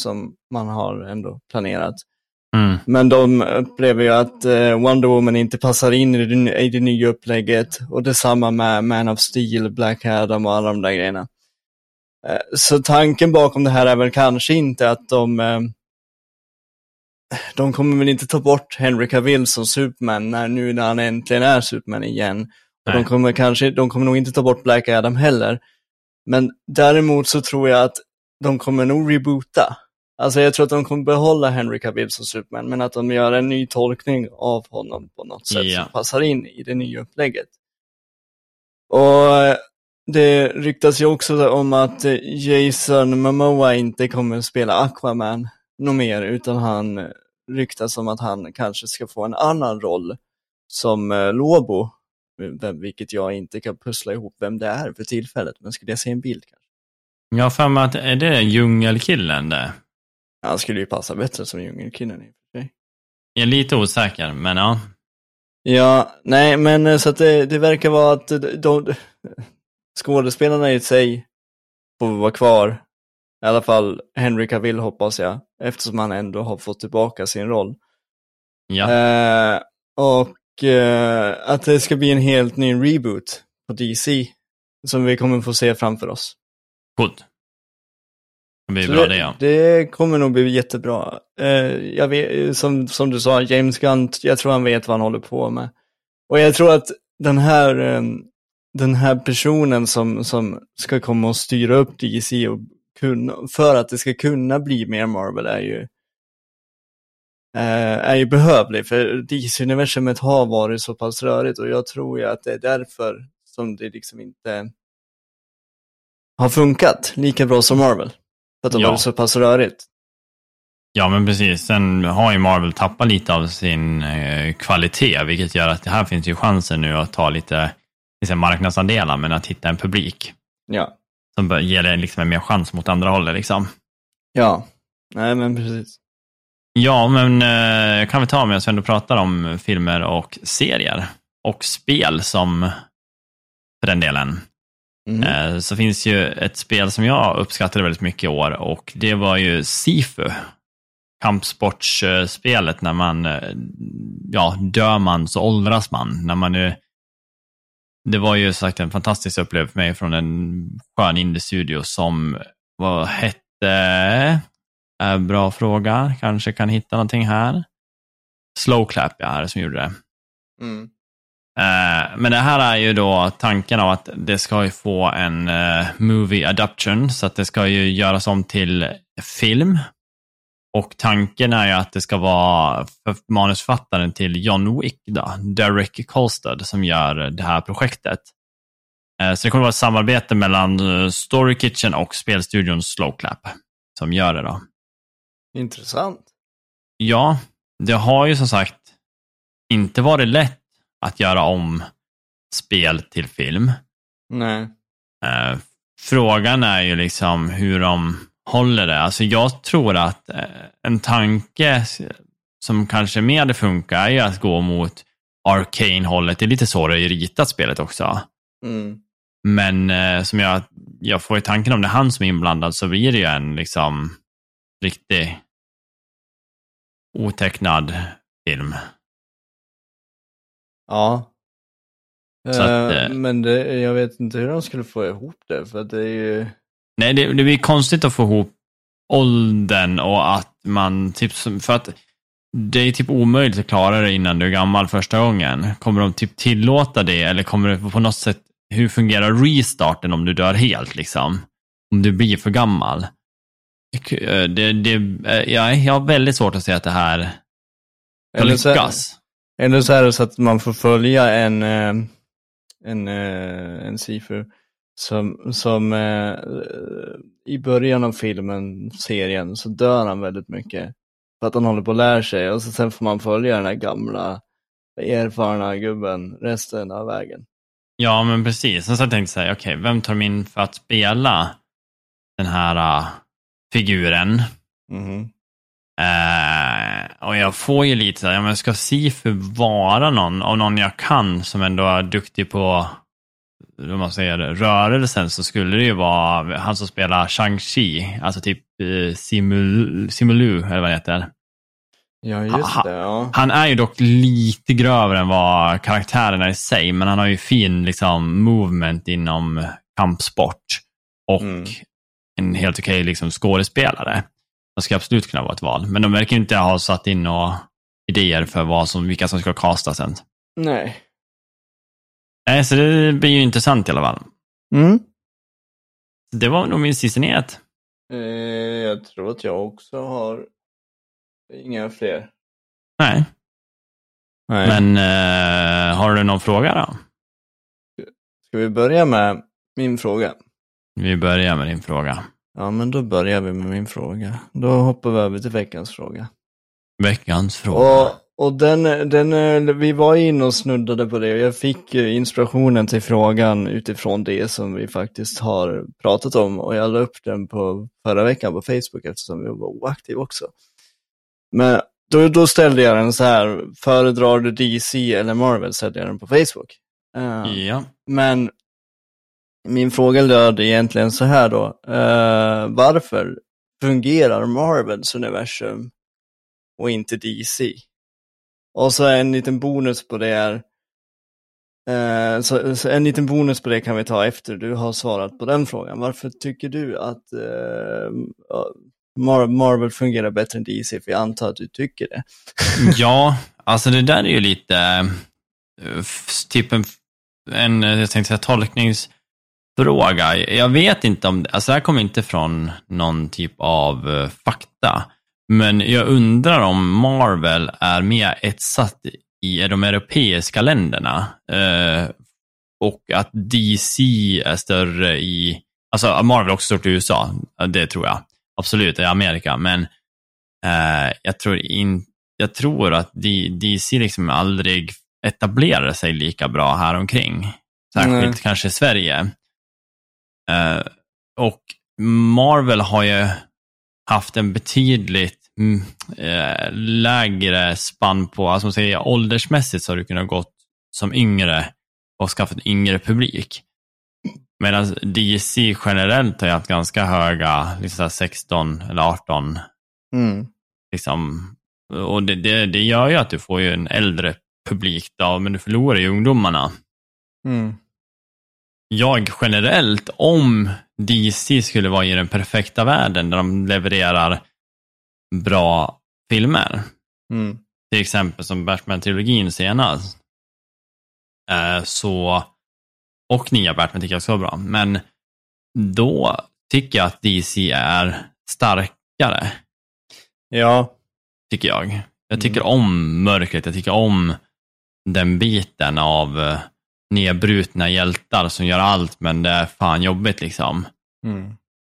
som man har ändå planerat. Mm. Men de upplever ju att eh, Wonder Woman inte passar in i det, i det nya upplägget. Och detsamma med Man of Steel, Black Adam och alla de där grejerna. Eh, så tanken bakom det här är väl kanske inte att de... Eh, de kommer väl inte ta bort Henry Cavill som Superman när, nu när han äntligen är Superman igen. Och de kommer kanske, de kommer nog inte ta bort Black Adam heller. Men däremot så tror jag att de kommer nog reboota. Alltså jag tror att de kommer behålla Henry Cavill som Superman, men att de gör en ny tolkning av honom på något sätt Ja. som passar in i det nya upplägget. Och det ryktas ju också om att Jason Momoa inte kommer spela Aquaman något mer, utan han ryktas om att han kanske ska få en annan roll som eh, Lobo, vilket jag inte kan pussla ihop vem det är för tillfället, men skulle jag se en bild kanske? Jag har för mig att, är det djungelkillen det? Han skulle ju passa bättre som djungelkillen i och för sig. Jag är lite osäker, men ja. Ja, nej, men eh, så att det, det verkar vara att de, de, skådespelarna i sig får vara kvar. I alla fall Henry Cavill hoppas jag, eftersom han ändå har fått tillbaka sin roll. Ja, Eh, och eh, att det ska bli en helt ny reboot på DC, som vi kommer få se framför oss. coolt. Det blir Så bra det, ja. det kommer nog bli jättebra. Eh, jag vet, som, som du sa, James Gunn, jag tror han vet vad han håller på med. Och jag tror att den här, eh, den här personen som, som ska komma och styra upp DC och kunna, för att det ska kunna bli mer Marvel är ju, eh, är ju behövlig. För DC-universumet har varit så pass rörigt och jag tror ju att det är därför som det liksom inte har funkat lika bra som Marvel. För att har Ja. varit så pass rörigt. Ja, men precis. Sen har ju Marvel tappat lite av sin eh, kvalitet, vilket gör att det här finns ju chansen nu att ta lite liksom, marknadsandelar, men att hitta en publik Ja. som ger det liksom en mer chans mot andra hållet. Liksom. Ja. Nej, men precis. Ja, men eh, kan vi ta med oss ändå pratar om filmer och serier och spel som för den delen. Mm. Eh, så finns ju ett spel som jag uppskattade väldigt mycket i år och det var ju Sifu. Kampsportsspelet när man, eh, ja, dör man så åldras man. När man är, det var ju sagt en fantastisk upplevelse för mig från en skön indie-studio som, vad hette, äh, bra fråga, kanske kan hitta någonting här. Slowclap, ja, är det som gjorde det. Mm. Eh, Men det här är ju då tanken av att det ska ju få en eh, movie adaption, så att det ska ju göras om till film. Och tanken är ju att det ska vara för manusförfattaren till John Wick, då, Derek Kolstad, som gör det här projektet. Eh, Så det kommer att vara ett samarbete mellan Story Kitchen och spelstudion Slowclap som gör det då. Intressant. Ja, det har ju som sagt inte varit lätt att göra om spel till film. Nej. Eh, frågan är ju liksom hur de håller det. Alltså jag tror att eh, en tanke som kanske mer hade funkat är ju att gå mot Arcane-hållet. Det är lite så det är ritat spelet också. Mm. Men eh, som jag, jag får i tanken om det är han som är inblandad så blir det ju en liksom riktig otecknad film. Ja. Så att, eh, Men det, jag vet inte hur de skulle få ihop det, för att det är ju... Nej, det, det blir konstigt att få ihop åldern och att man, typ, för att det är typ omöjligt att klara det innan du är gammal första gången. Kommer de typ tillåta det eller kommer det på något sätt, hur fungerar restarten om du dör helt liksom? Om du blir för gammal. Det, det, eh, jag, jag har väldigt svårt att se att det här så, lyckas. Eller så är det så att man får följa en, eh, en, eh, en Sifu som, som eh, i början av filmen, serien, så dör han väldigt mycket. För att han håller på att lära sig och så sen får man följa den här gamla erfarna gubben resten av vägen. Ja, men precis. Och så tänkte jag säga, okej, vem tar min för att spela den här uh, figuren? Mhm. Eh, och jag får ju lite så här, ja, men ska Sifu vara någon, av någon jag kan som ändå är duktig på om man säger rörelsen så skulle det ju vara han som spelar Shang-Chi, alltså typ eh, Simul, Simulu, eller vad det heter. Ja, just det. Ja. Han är ju dock lite grövre än vad karaktärerna i sig, men han har ju fin liksom, movement inom kampsport och Mm. en helt okej liksom, skådespelare. Det ska absolut kunna vara ett val, men de verkar inte ha satt in några idéer för vad som, vilka som ska castas än. Nej. Nej, så det blir ju intressant i alla fall. Mm. Det var nog min sista nyhet. Eh, jag tror att jag också har inga fler. Nej, Nej. men eh, har du någon fråga då? Ska vi börja med min fråga? Vi börjar med din fråga. Ja, men då börjar vi med min fråga. Då hoppar vi över till veckans fråga. Veckans fråga. Och, och den, den, vi var inne och snuddade på det och jag fick inspirationen till frågan utifrån det som vi faktiskt har pratat om och jag la upp den på förra veckan på Facebook eftersom vi var oaktiva också. Men då, då ställde jag den så här, föredrar du DC eller Marvel? ställde jag den på Facebook. Eh, Ja. Men min fråga löd egentligen så här då. Uh, varför fungerar Marvels universum och inte DC? Och så en liten bonus på det är eh, så, så en liten bonus på det kan vi ta efter du har svarat på den frågan. Varför tycker du att eh, Mar- Marvel fungerar bättre än DC? För jag antar att du tycker det. [laughs] Ja, alltså det där är ju lite typ en, en jag tänkte säga, tolknings tolkningsfråga. Jag vet inte om, alltså det här kommer inte från någon typ av eh, fakta. Men jag undrar om Marvel är mer etsat i de europeiska länderna. Eh, och att DC är större i, alltså Marvel är också stort i USA, det tror jag. Absolut, i Amerika. Men Eh, jag, tror in, jag tror att DC liksom aldrig etablerade sig lika bra här omkring. Särskilt Nej. kanske i Sverige. Eh, och Marvel har ju haft en betydligt mm, eh, lägre spann på, alltså man säger åldersmässigt så har du kunnat gått som yngre och skaffat en yngre publik. Medan DC generellt har ju haft ganska höga, liksom så här 16 eller 18 Mm. liksom, och det, det, det gör ju att du får ju en äldre publik då, men du förlorar ju ungdomarna. Mm. Jag generellt, om DC skulle vara i den perfekta världen där de levererar bra filmer, Mm. till exempel som Batman-trilogin senast, eh, så, och nya Batman tycker jag också var bra, men då tycker jag att DC är starkare. Ja. tycker jag. Jag tycker om mörkret, jag tycker om den biten av eh, nedbrutna hjältar som gör allt, men det är fan jobbigt liksom. Mm.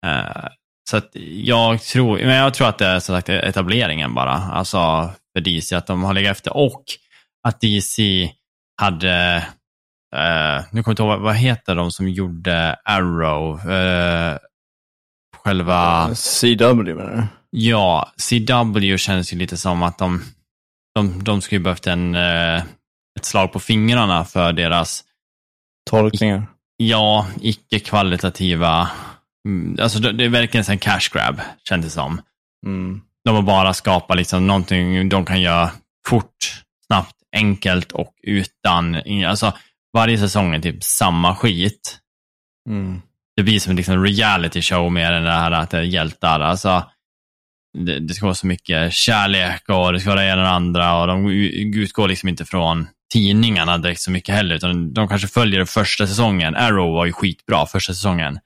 Eh, så att jag tror, men jag tror att det är som sagt etableringen bara, alltså för DC, att de har legat efter och att DC hade, eh, nu kommer jag inte ihåg, vad- vad heter de som gjorde Arrow? Eh, själva... CW menar du? Ja, CW känns ju lite som att de, de, de skulle behövt en, eh, ett slag på fingrarna för deras, Tolkningar. ja, icke-kvalitativa, mm, alltså det, är verkligen en cash grab, känns det som. Mm. De har bara skapat liksom någonting de kan göra fort, snabbt, enkelt och utan, alltså varje säsong är typ samma skit. Mm. det blir som liksom en reality show mer än det här att det är hjältar. Alltså, det, det ska vara så mycket kärlek och det ska vara det ena och det andra och de utgår liksom inte från tidningarna direkt så mycket heller, utan de kanske följer första säsongen. Arrow var ju skitbra första säsongen.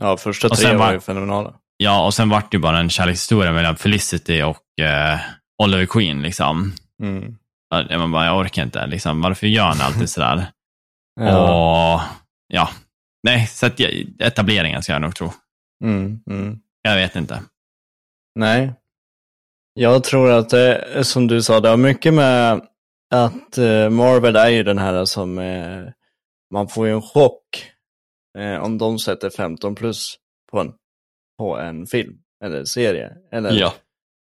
Ja, första tre var var- ju fenomenala. Ja, och sen vart det ju bara en kärlekshistoria mellan Felicity och eh, Oliver Queen. Liksom. Mm. Man bara, jag orkar inte. Liksom. Varför gör han alltid sådär? [laughs] Ja. Och ja, nej, så att etableringen ska jag nog tro. Mm. Mm. Jag vet inte. Nej. Jag tror att det som du sa, det har mycket med att eh, Marvel är ju den här som, eh, man får ju en chock eh, om de sätter 15 plus på en, på en film eller serie. Eller,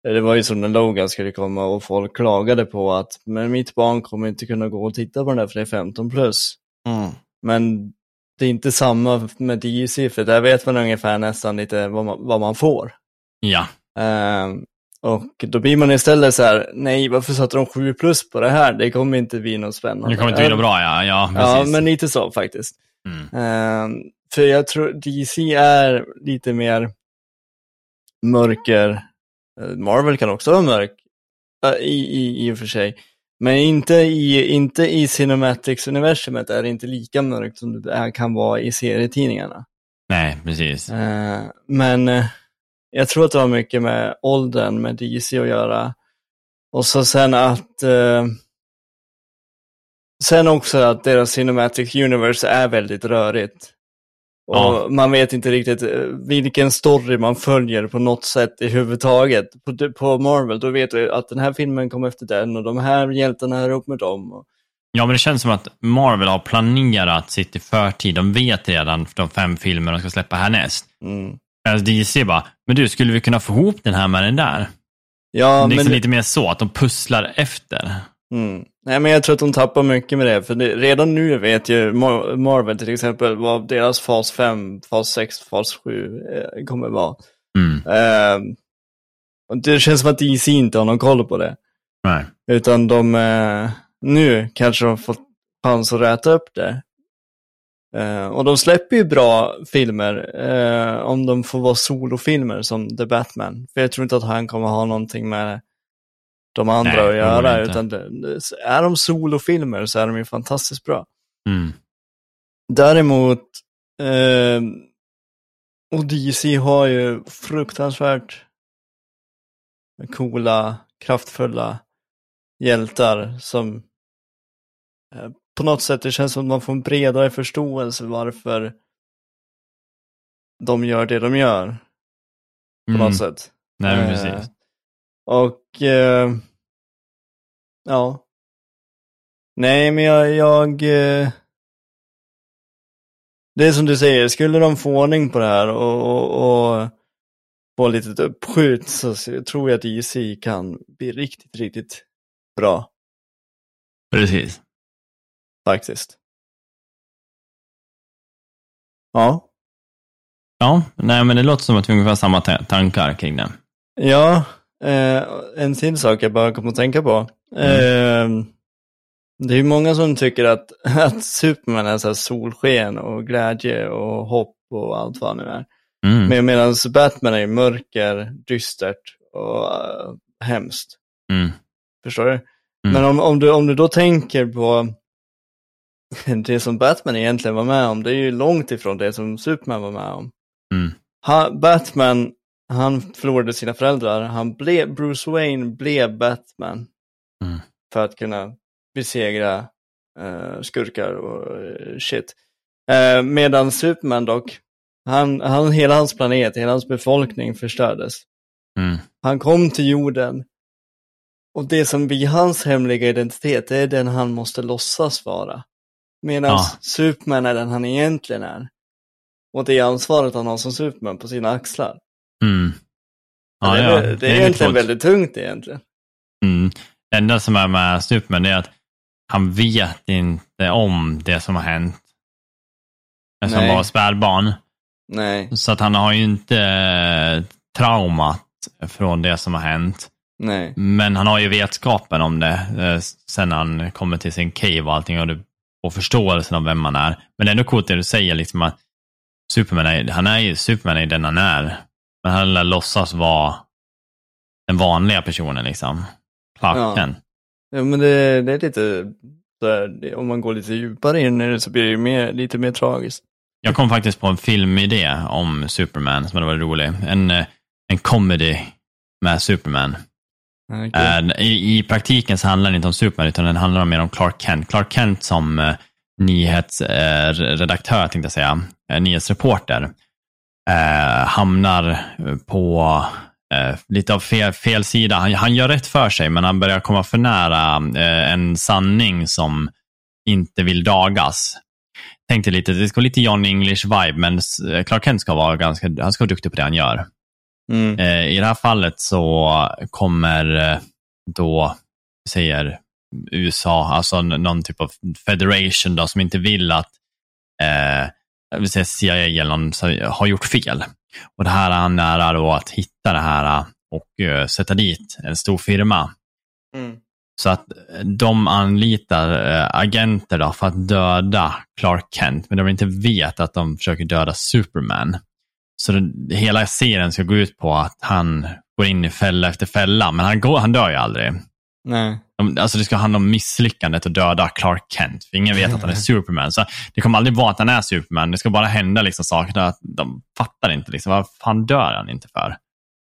Det var ju som när Logan skulle komma och folk klagade på att men mitt barn kommer inte kunna gå och titta på den där för det är 15 plus. Mm. Men det är inte samma med DC för där vet man ungefär nästan lite vad man, vad man får. Ja, Ehm, och då blir man istället så här, nej varför satte de 7 plus på det här? Det kommer inte bli något spännande. det kommer inte bli något bra, ja. Ja, Ja, men lite så faktiskt. mm. Ehm, för jag tror DC är lite mer mörker. Eh, Marvel kan också vara mörk, eh, i, i, i och för sig. Men inte i, inte i Cinematics-universumet är det inte lika mörkt som det kan vara i serietidningarna. Nej, precis. Eh, men eh, jag tror att det har mycket med åldern med DC att göra. Och så sen att eh, Sen också att deras Cinematic Universe är väldigt rörigt. Och Ja. man vet inte riktigt eh, vilken story man följer på något sätt i huvudtaget. På, på Marvel, då vet du att den här filmen kom efter den och de här hjältarna är upp med dem. Ja, men det känns som att Marvel har planerat sitt i förtid. De vet redan de fem filmer de ska släppa härnäst. mm. Medan DC bara, men du, skulle vi kunna få ihop den här med den där? Ja, det är men, liksom lite mer så, att de pusslar efter. Mm. Nej, men jag tror att de tappar mycket med det, för det, redan nu vet ju Mar- Marvel till exempel vad deras fas 5, fas 6, fas 7 eh, kommer vara. Mm. Eh, och det känns som att DC inte har någon koll på det. Nej. Utan de, eh, nu kanske de har fått chans att räta upp det. Eh, och de släpper ju bra filmer eh, om de får vara solofilmer som The Batman. För jag tror inte att han kommer ha någonting med de andra Nej, att göra. Utan det, det, är de solofilmer så är de ju fantastiskt bra. Mm. Däremot, eh, och DC har ju fruktansvärt coola, kraftfulla hjältar som eh, på något sätt, det känns som att man får en bredare förståelse varför de gör det de gör. På Mm. något sätt. Nej, men Eh, precis. Och eh, ja. Nej, men jag, jag eh, det är som du säger, skulle de få ordning på det här och, och, och få lite uppskjut så tror jag att IC kan bli riktigt, riktigt bra. Precis. Faktiskt. Ja. Ja, nej men det låter som att vi har ungefär samma tankar kring det. Ja, eh, en till sak jag bara kom att tänka på. Mm. Eh, det är ju många som tycker att, [laughs] att Superman är så solsken och glädje och hopp och allt vad nu är. Mm. Men medan Batman är mörker, dystert och uh, hemskt. Mm. Förstår du? Mm. Men om, om, du, om du då tänker på [laughs] det som Batman egentligen var med om, det är ju långt ifrån det som Superman var med om. Mm. Ha, Batman, han förlorade sina föräldrar, han blev, Bruce Wayne blev Batman. Mm. För att kunna besegra uh, skurkar och uh, shit. Uh, medan Superman dock, han, han, hela hans planet, hela hans befolkning förstördes. Mm. Han kom till jorden och det som blir hans hemliga identitet, det är den han måste låtsas vara. Medan ja. Superman är den han egentligen är. Och det är ansvaret han har som Superman på sina axlar. Mm. Ja, det, är, ja. det, det är egentligen väldigt tungt egentligen. Mm. Det enda som är med Superman är att han vet inte om det som har hänt. Eftersom han var spädbarn. Nej. Så att han har ju inte eh, traumat från det som har hänt. Nej. Men han har ju vetskapen om det eh, sen han kommer till sin cave och allting och, och förståelsen av vem man är. Men det är ändå coolt det du säger, liksom att Superman är, han är ju Superman är den han är. Men han låtsas vara den vanliga personen liksom. Clark ja. Ja, men det, det är lite, där, om man går lite djupare in i det så blir det mer, lite mer tragiskt. Jag kom faktiskt på en filmidé om Superman som hade varit rolig. En, eh, en comedy med Superman. Okay. Eh, I, I praktiken så handlar det inte om Superman utan den handlar mer om Clark Kent. Clark Kent som eh, uh, nyhetsredaktör, eh, uh, tänkte jag säga, uh, nyhetsreporter, hamnar på lite av fel, fel sida. Han, han, gör rätt för sig men han börjar komma för nära en sanning som inte vill dagas tänkte lite, det ska vara lite John English-vibe, men Clark Kent ska vara ganska, han ska vara duktig på det han gör. Mm. Eh, I det här fallet så kommer eh, då, säger USA, alltså någon typ av federation då, som inte vill att eh, vill säga CIA eller någon har gjort fel. Och det här är han nära då att hitta det här och uh, sätta dit en stor firma. Mm. Så att de anlitar äh, agenter då för att döda Clark Kent, men de inte vet att de försöker döda Superman. Så det, hela serien ska gå ut på att han går in i fälla efter fälla, men han, går, han dör ju aldrig. Nej. Alltså det ska handla om misslyckandet att döda Clark Kent, för ingen vet att han är Superman. Så det kommer aldrig vara att han är Superman, det ska bara hända liksom saker att de fattar inte liksom, vad fan dör han inte för?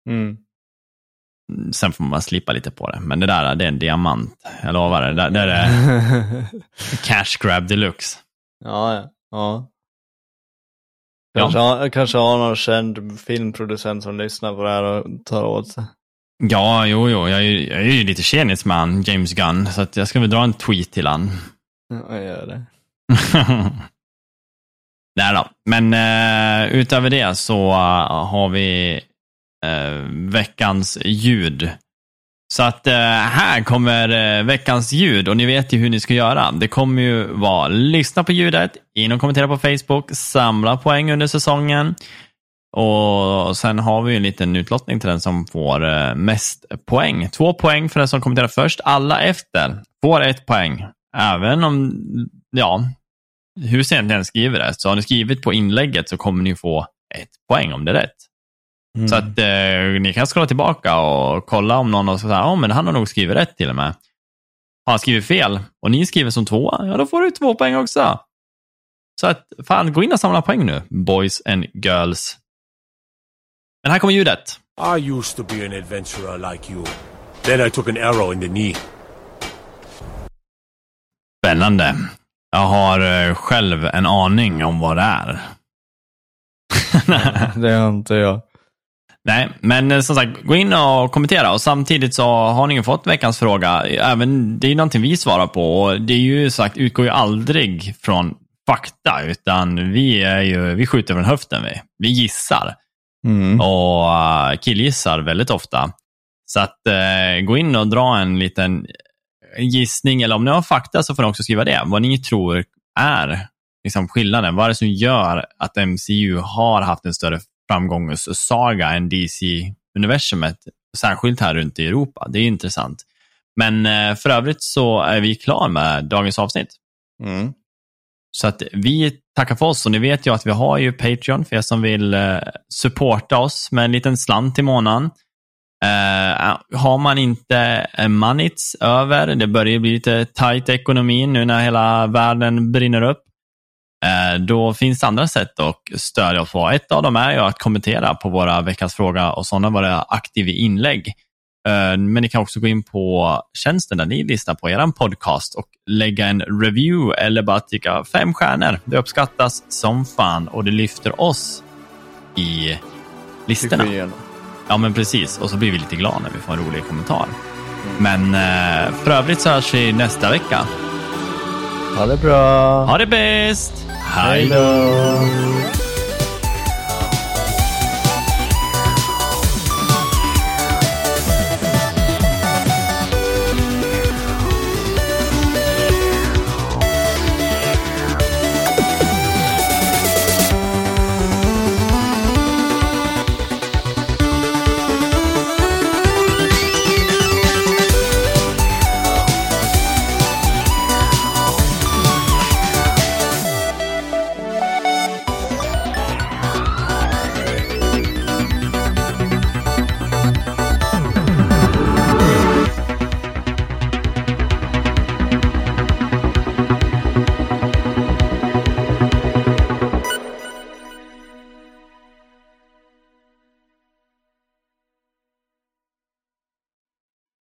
Mm. Sen får man slipa lite på det. Men det där, det är en diamant. Jag lovar det. Det, det är [laughs] cash grab deluxe. Ja, ja. Kanske, ja. kanske har någon känd filmproducent som lyssnar på det här och tar åt sig. Ja, jo, jo. Jag är, jag är ju lite tjenis med han, James Gunn, så jag ska väl dra en tweet till han. Ja, jag gör det. [laughs] Nej då. Men uh, utöver det så uh, har vi eh, veckans ljud. Så att eh, här kommer eh, veckans ljud och ni vet ju hur ni ska göra. Det kommer ju vara lyssna på ljudet, in och kommentera på Facebook, samla poäng under säsongen. Och sen har vi en liten utlottning till den som får eh, mest poäng. Två poäng för den som kommenterar först. Alla efter får ett poäng. Även om, ja, hur sent ni än skriver det. Så har ni skrivit på inlägget så kommer ni få ett poäng om det är rätt. Mm. Så att eh, ni kan scrolla tillbaka och kolla om någon har sagt att oh, han har nog skrivit rätt till och med. Har han skrivit fel och ni skriver som två, ja då får du två poäng också. Så att fan, gå in och samla poäng nu, boys and girls. Men här kommer ljudet. I used to be an adventurer like you. Then I took an arrow in the knee. Spännande. Jag har eh, själv en aning om vad det är. [laughs] det har inte jag. Nej, men eh, som sagt, gå in och kommentera och samtidigt så har ni ju fått veckans fråga. Även, det är ju någonting vi svarar på och det är ju sagt, utgår ju aldrig från fakta, utan vi, är ju, vi skjuter från höften. Vi, vi gissar Mm. och uh, killgissar väldigt ofta. Så att eh, gå in och dra en liten gissning, eller om ni har fakta så får ni också skriva det. Vad ni tror är liksom, skillnaden. Vad är det som gör att MCU har haft en större framgångssaga än DC-universumet, särskilt här runt i Europa. Det är intressant. Men eh, för övrigt så är vi klara med dagens avsnitt. Mm. Så att vi tackar för oss och ni vet ju att vi har ju Patreon för er som vill eh, supporta oss med en liten slant i månaden. Eh, har man inte manits över, det börjar bli lite tight ekonomi nu när hela världen brinner upp, då finns det andra sätt att stödja oss på. Ett av dem är att kommentera på våra veckans fråga och sådana våra aktiva inlägg. Eh, Men ni kan också gå in på tjänsten där ni listar på er podcast och lägga en review eller bara tycka fem stjärnor. Det uppskattas som fan och det lyfter oss i listorna. Ja, men precis. Och så blir vi lite glada när vi får en rolig kommentar. Men eh, för övrigt så hörs vi nästa vecka. Ha det bra. Ha det bäst! Hej då!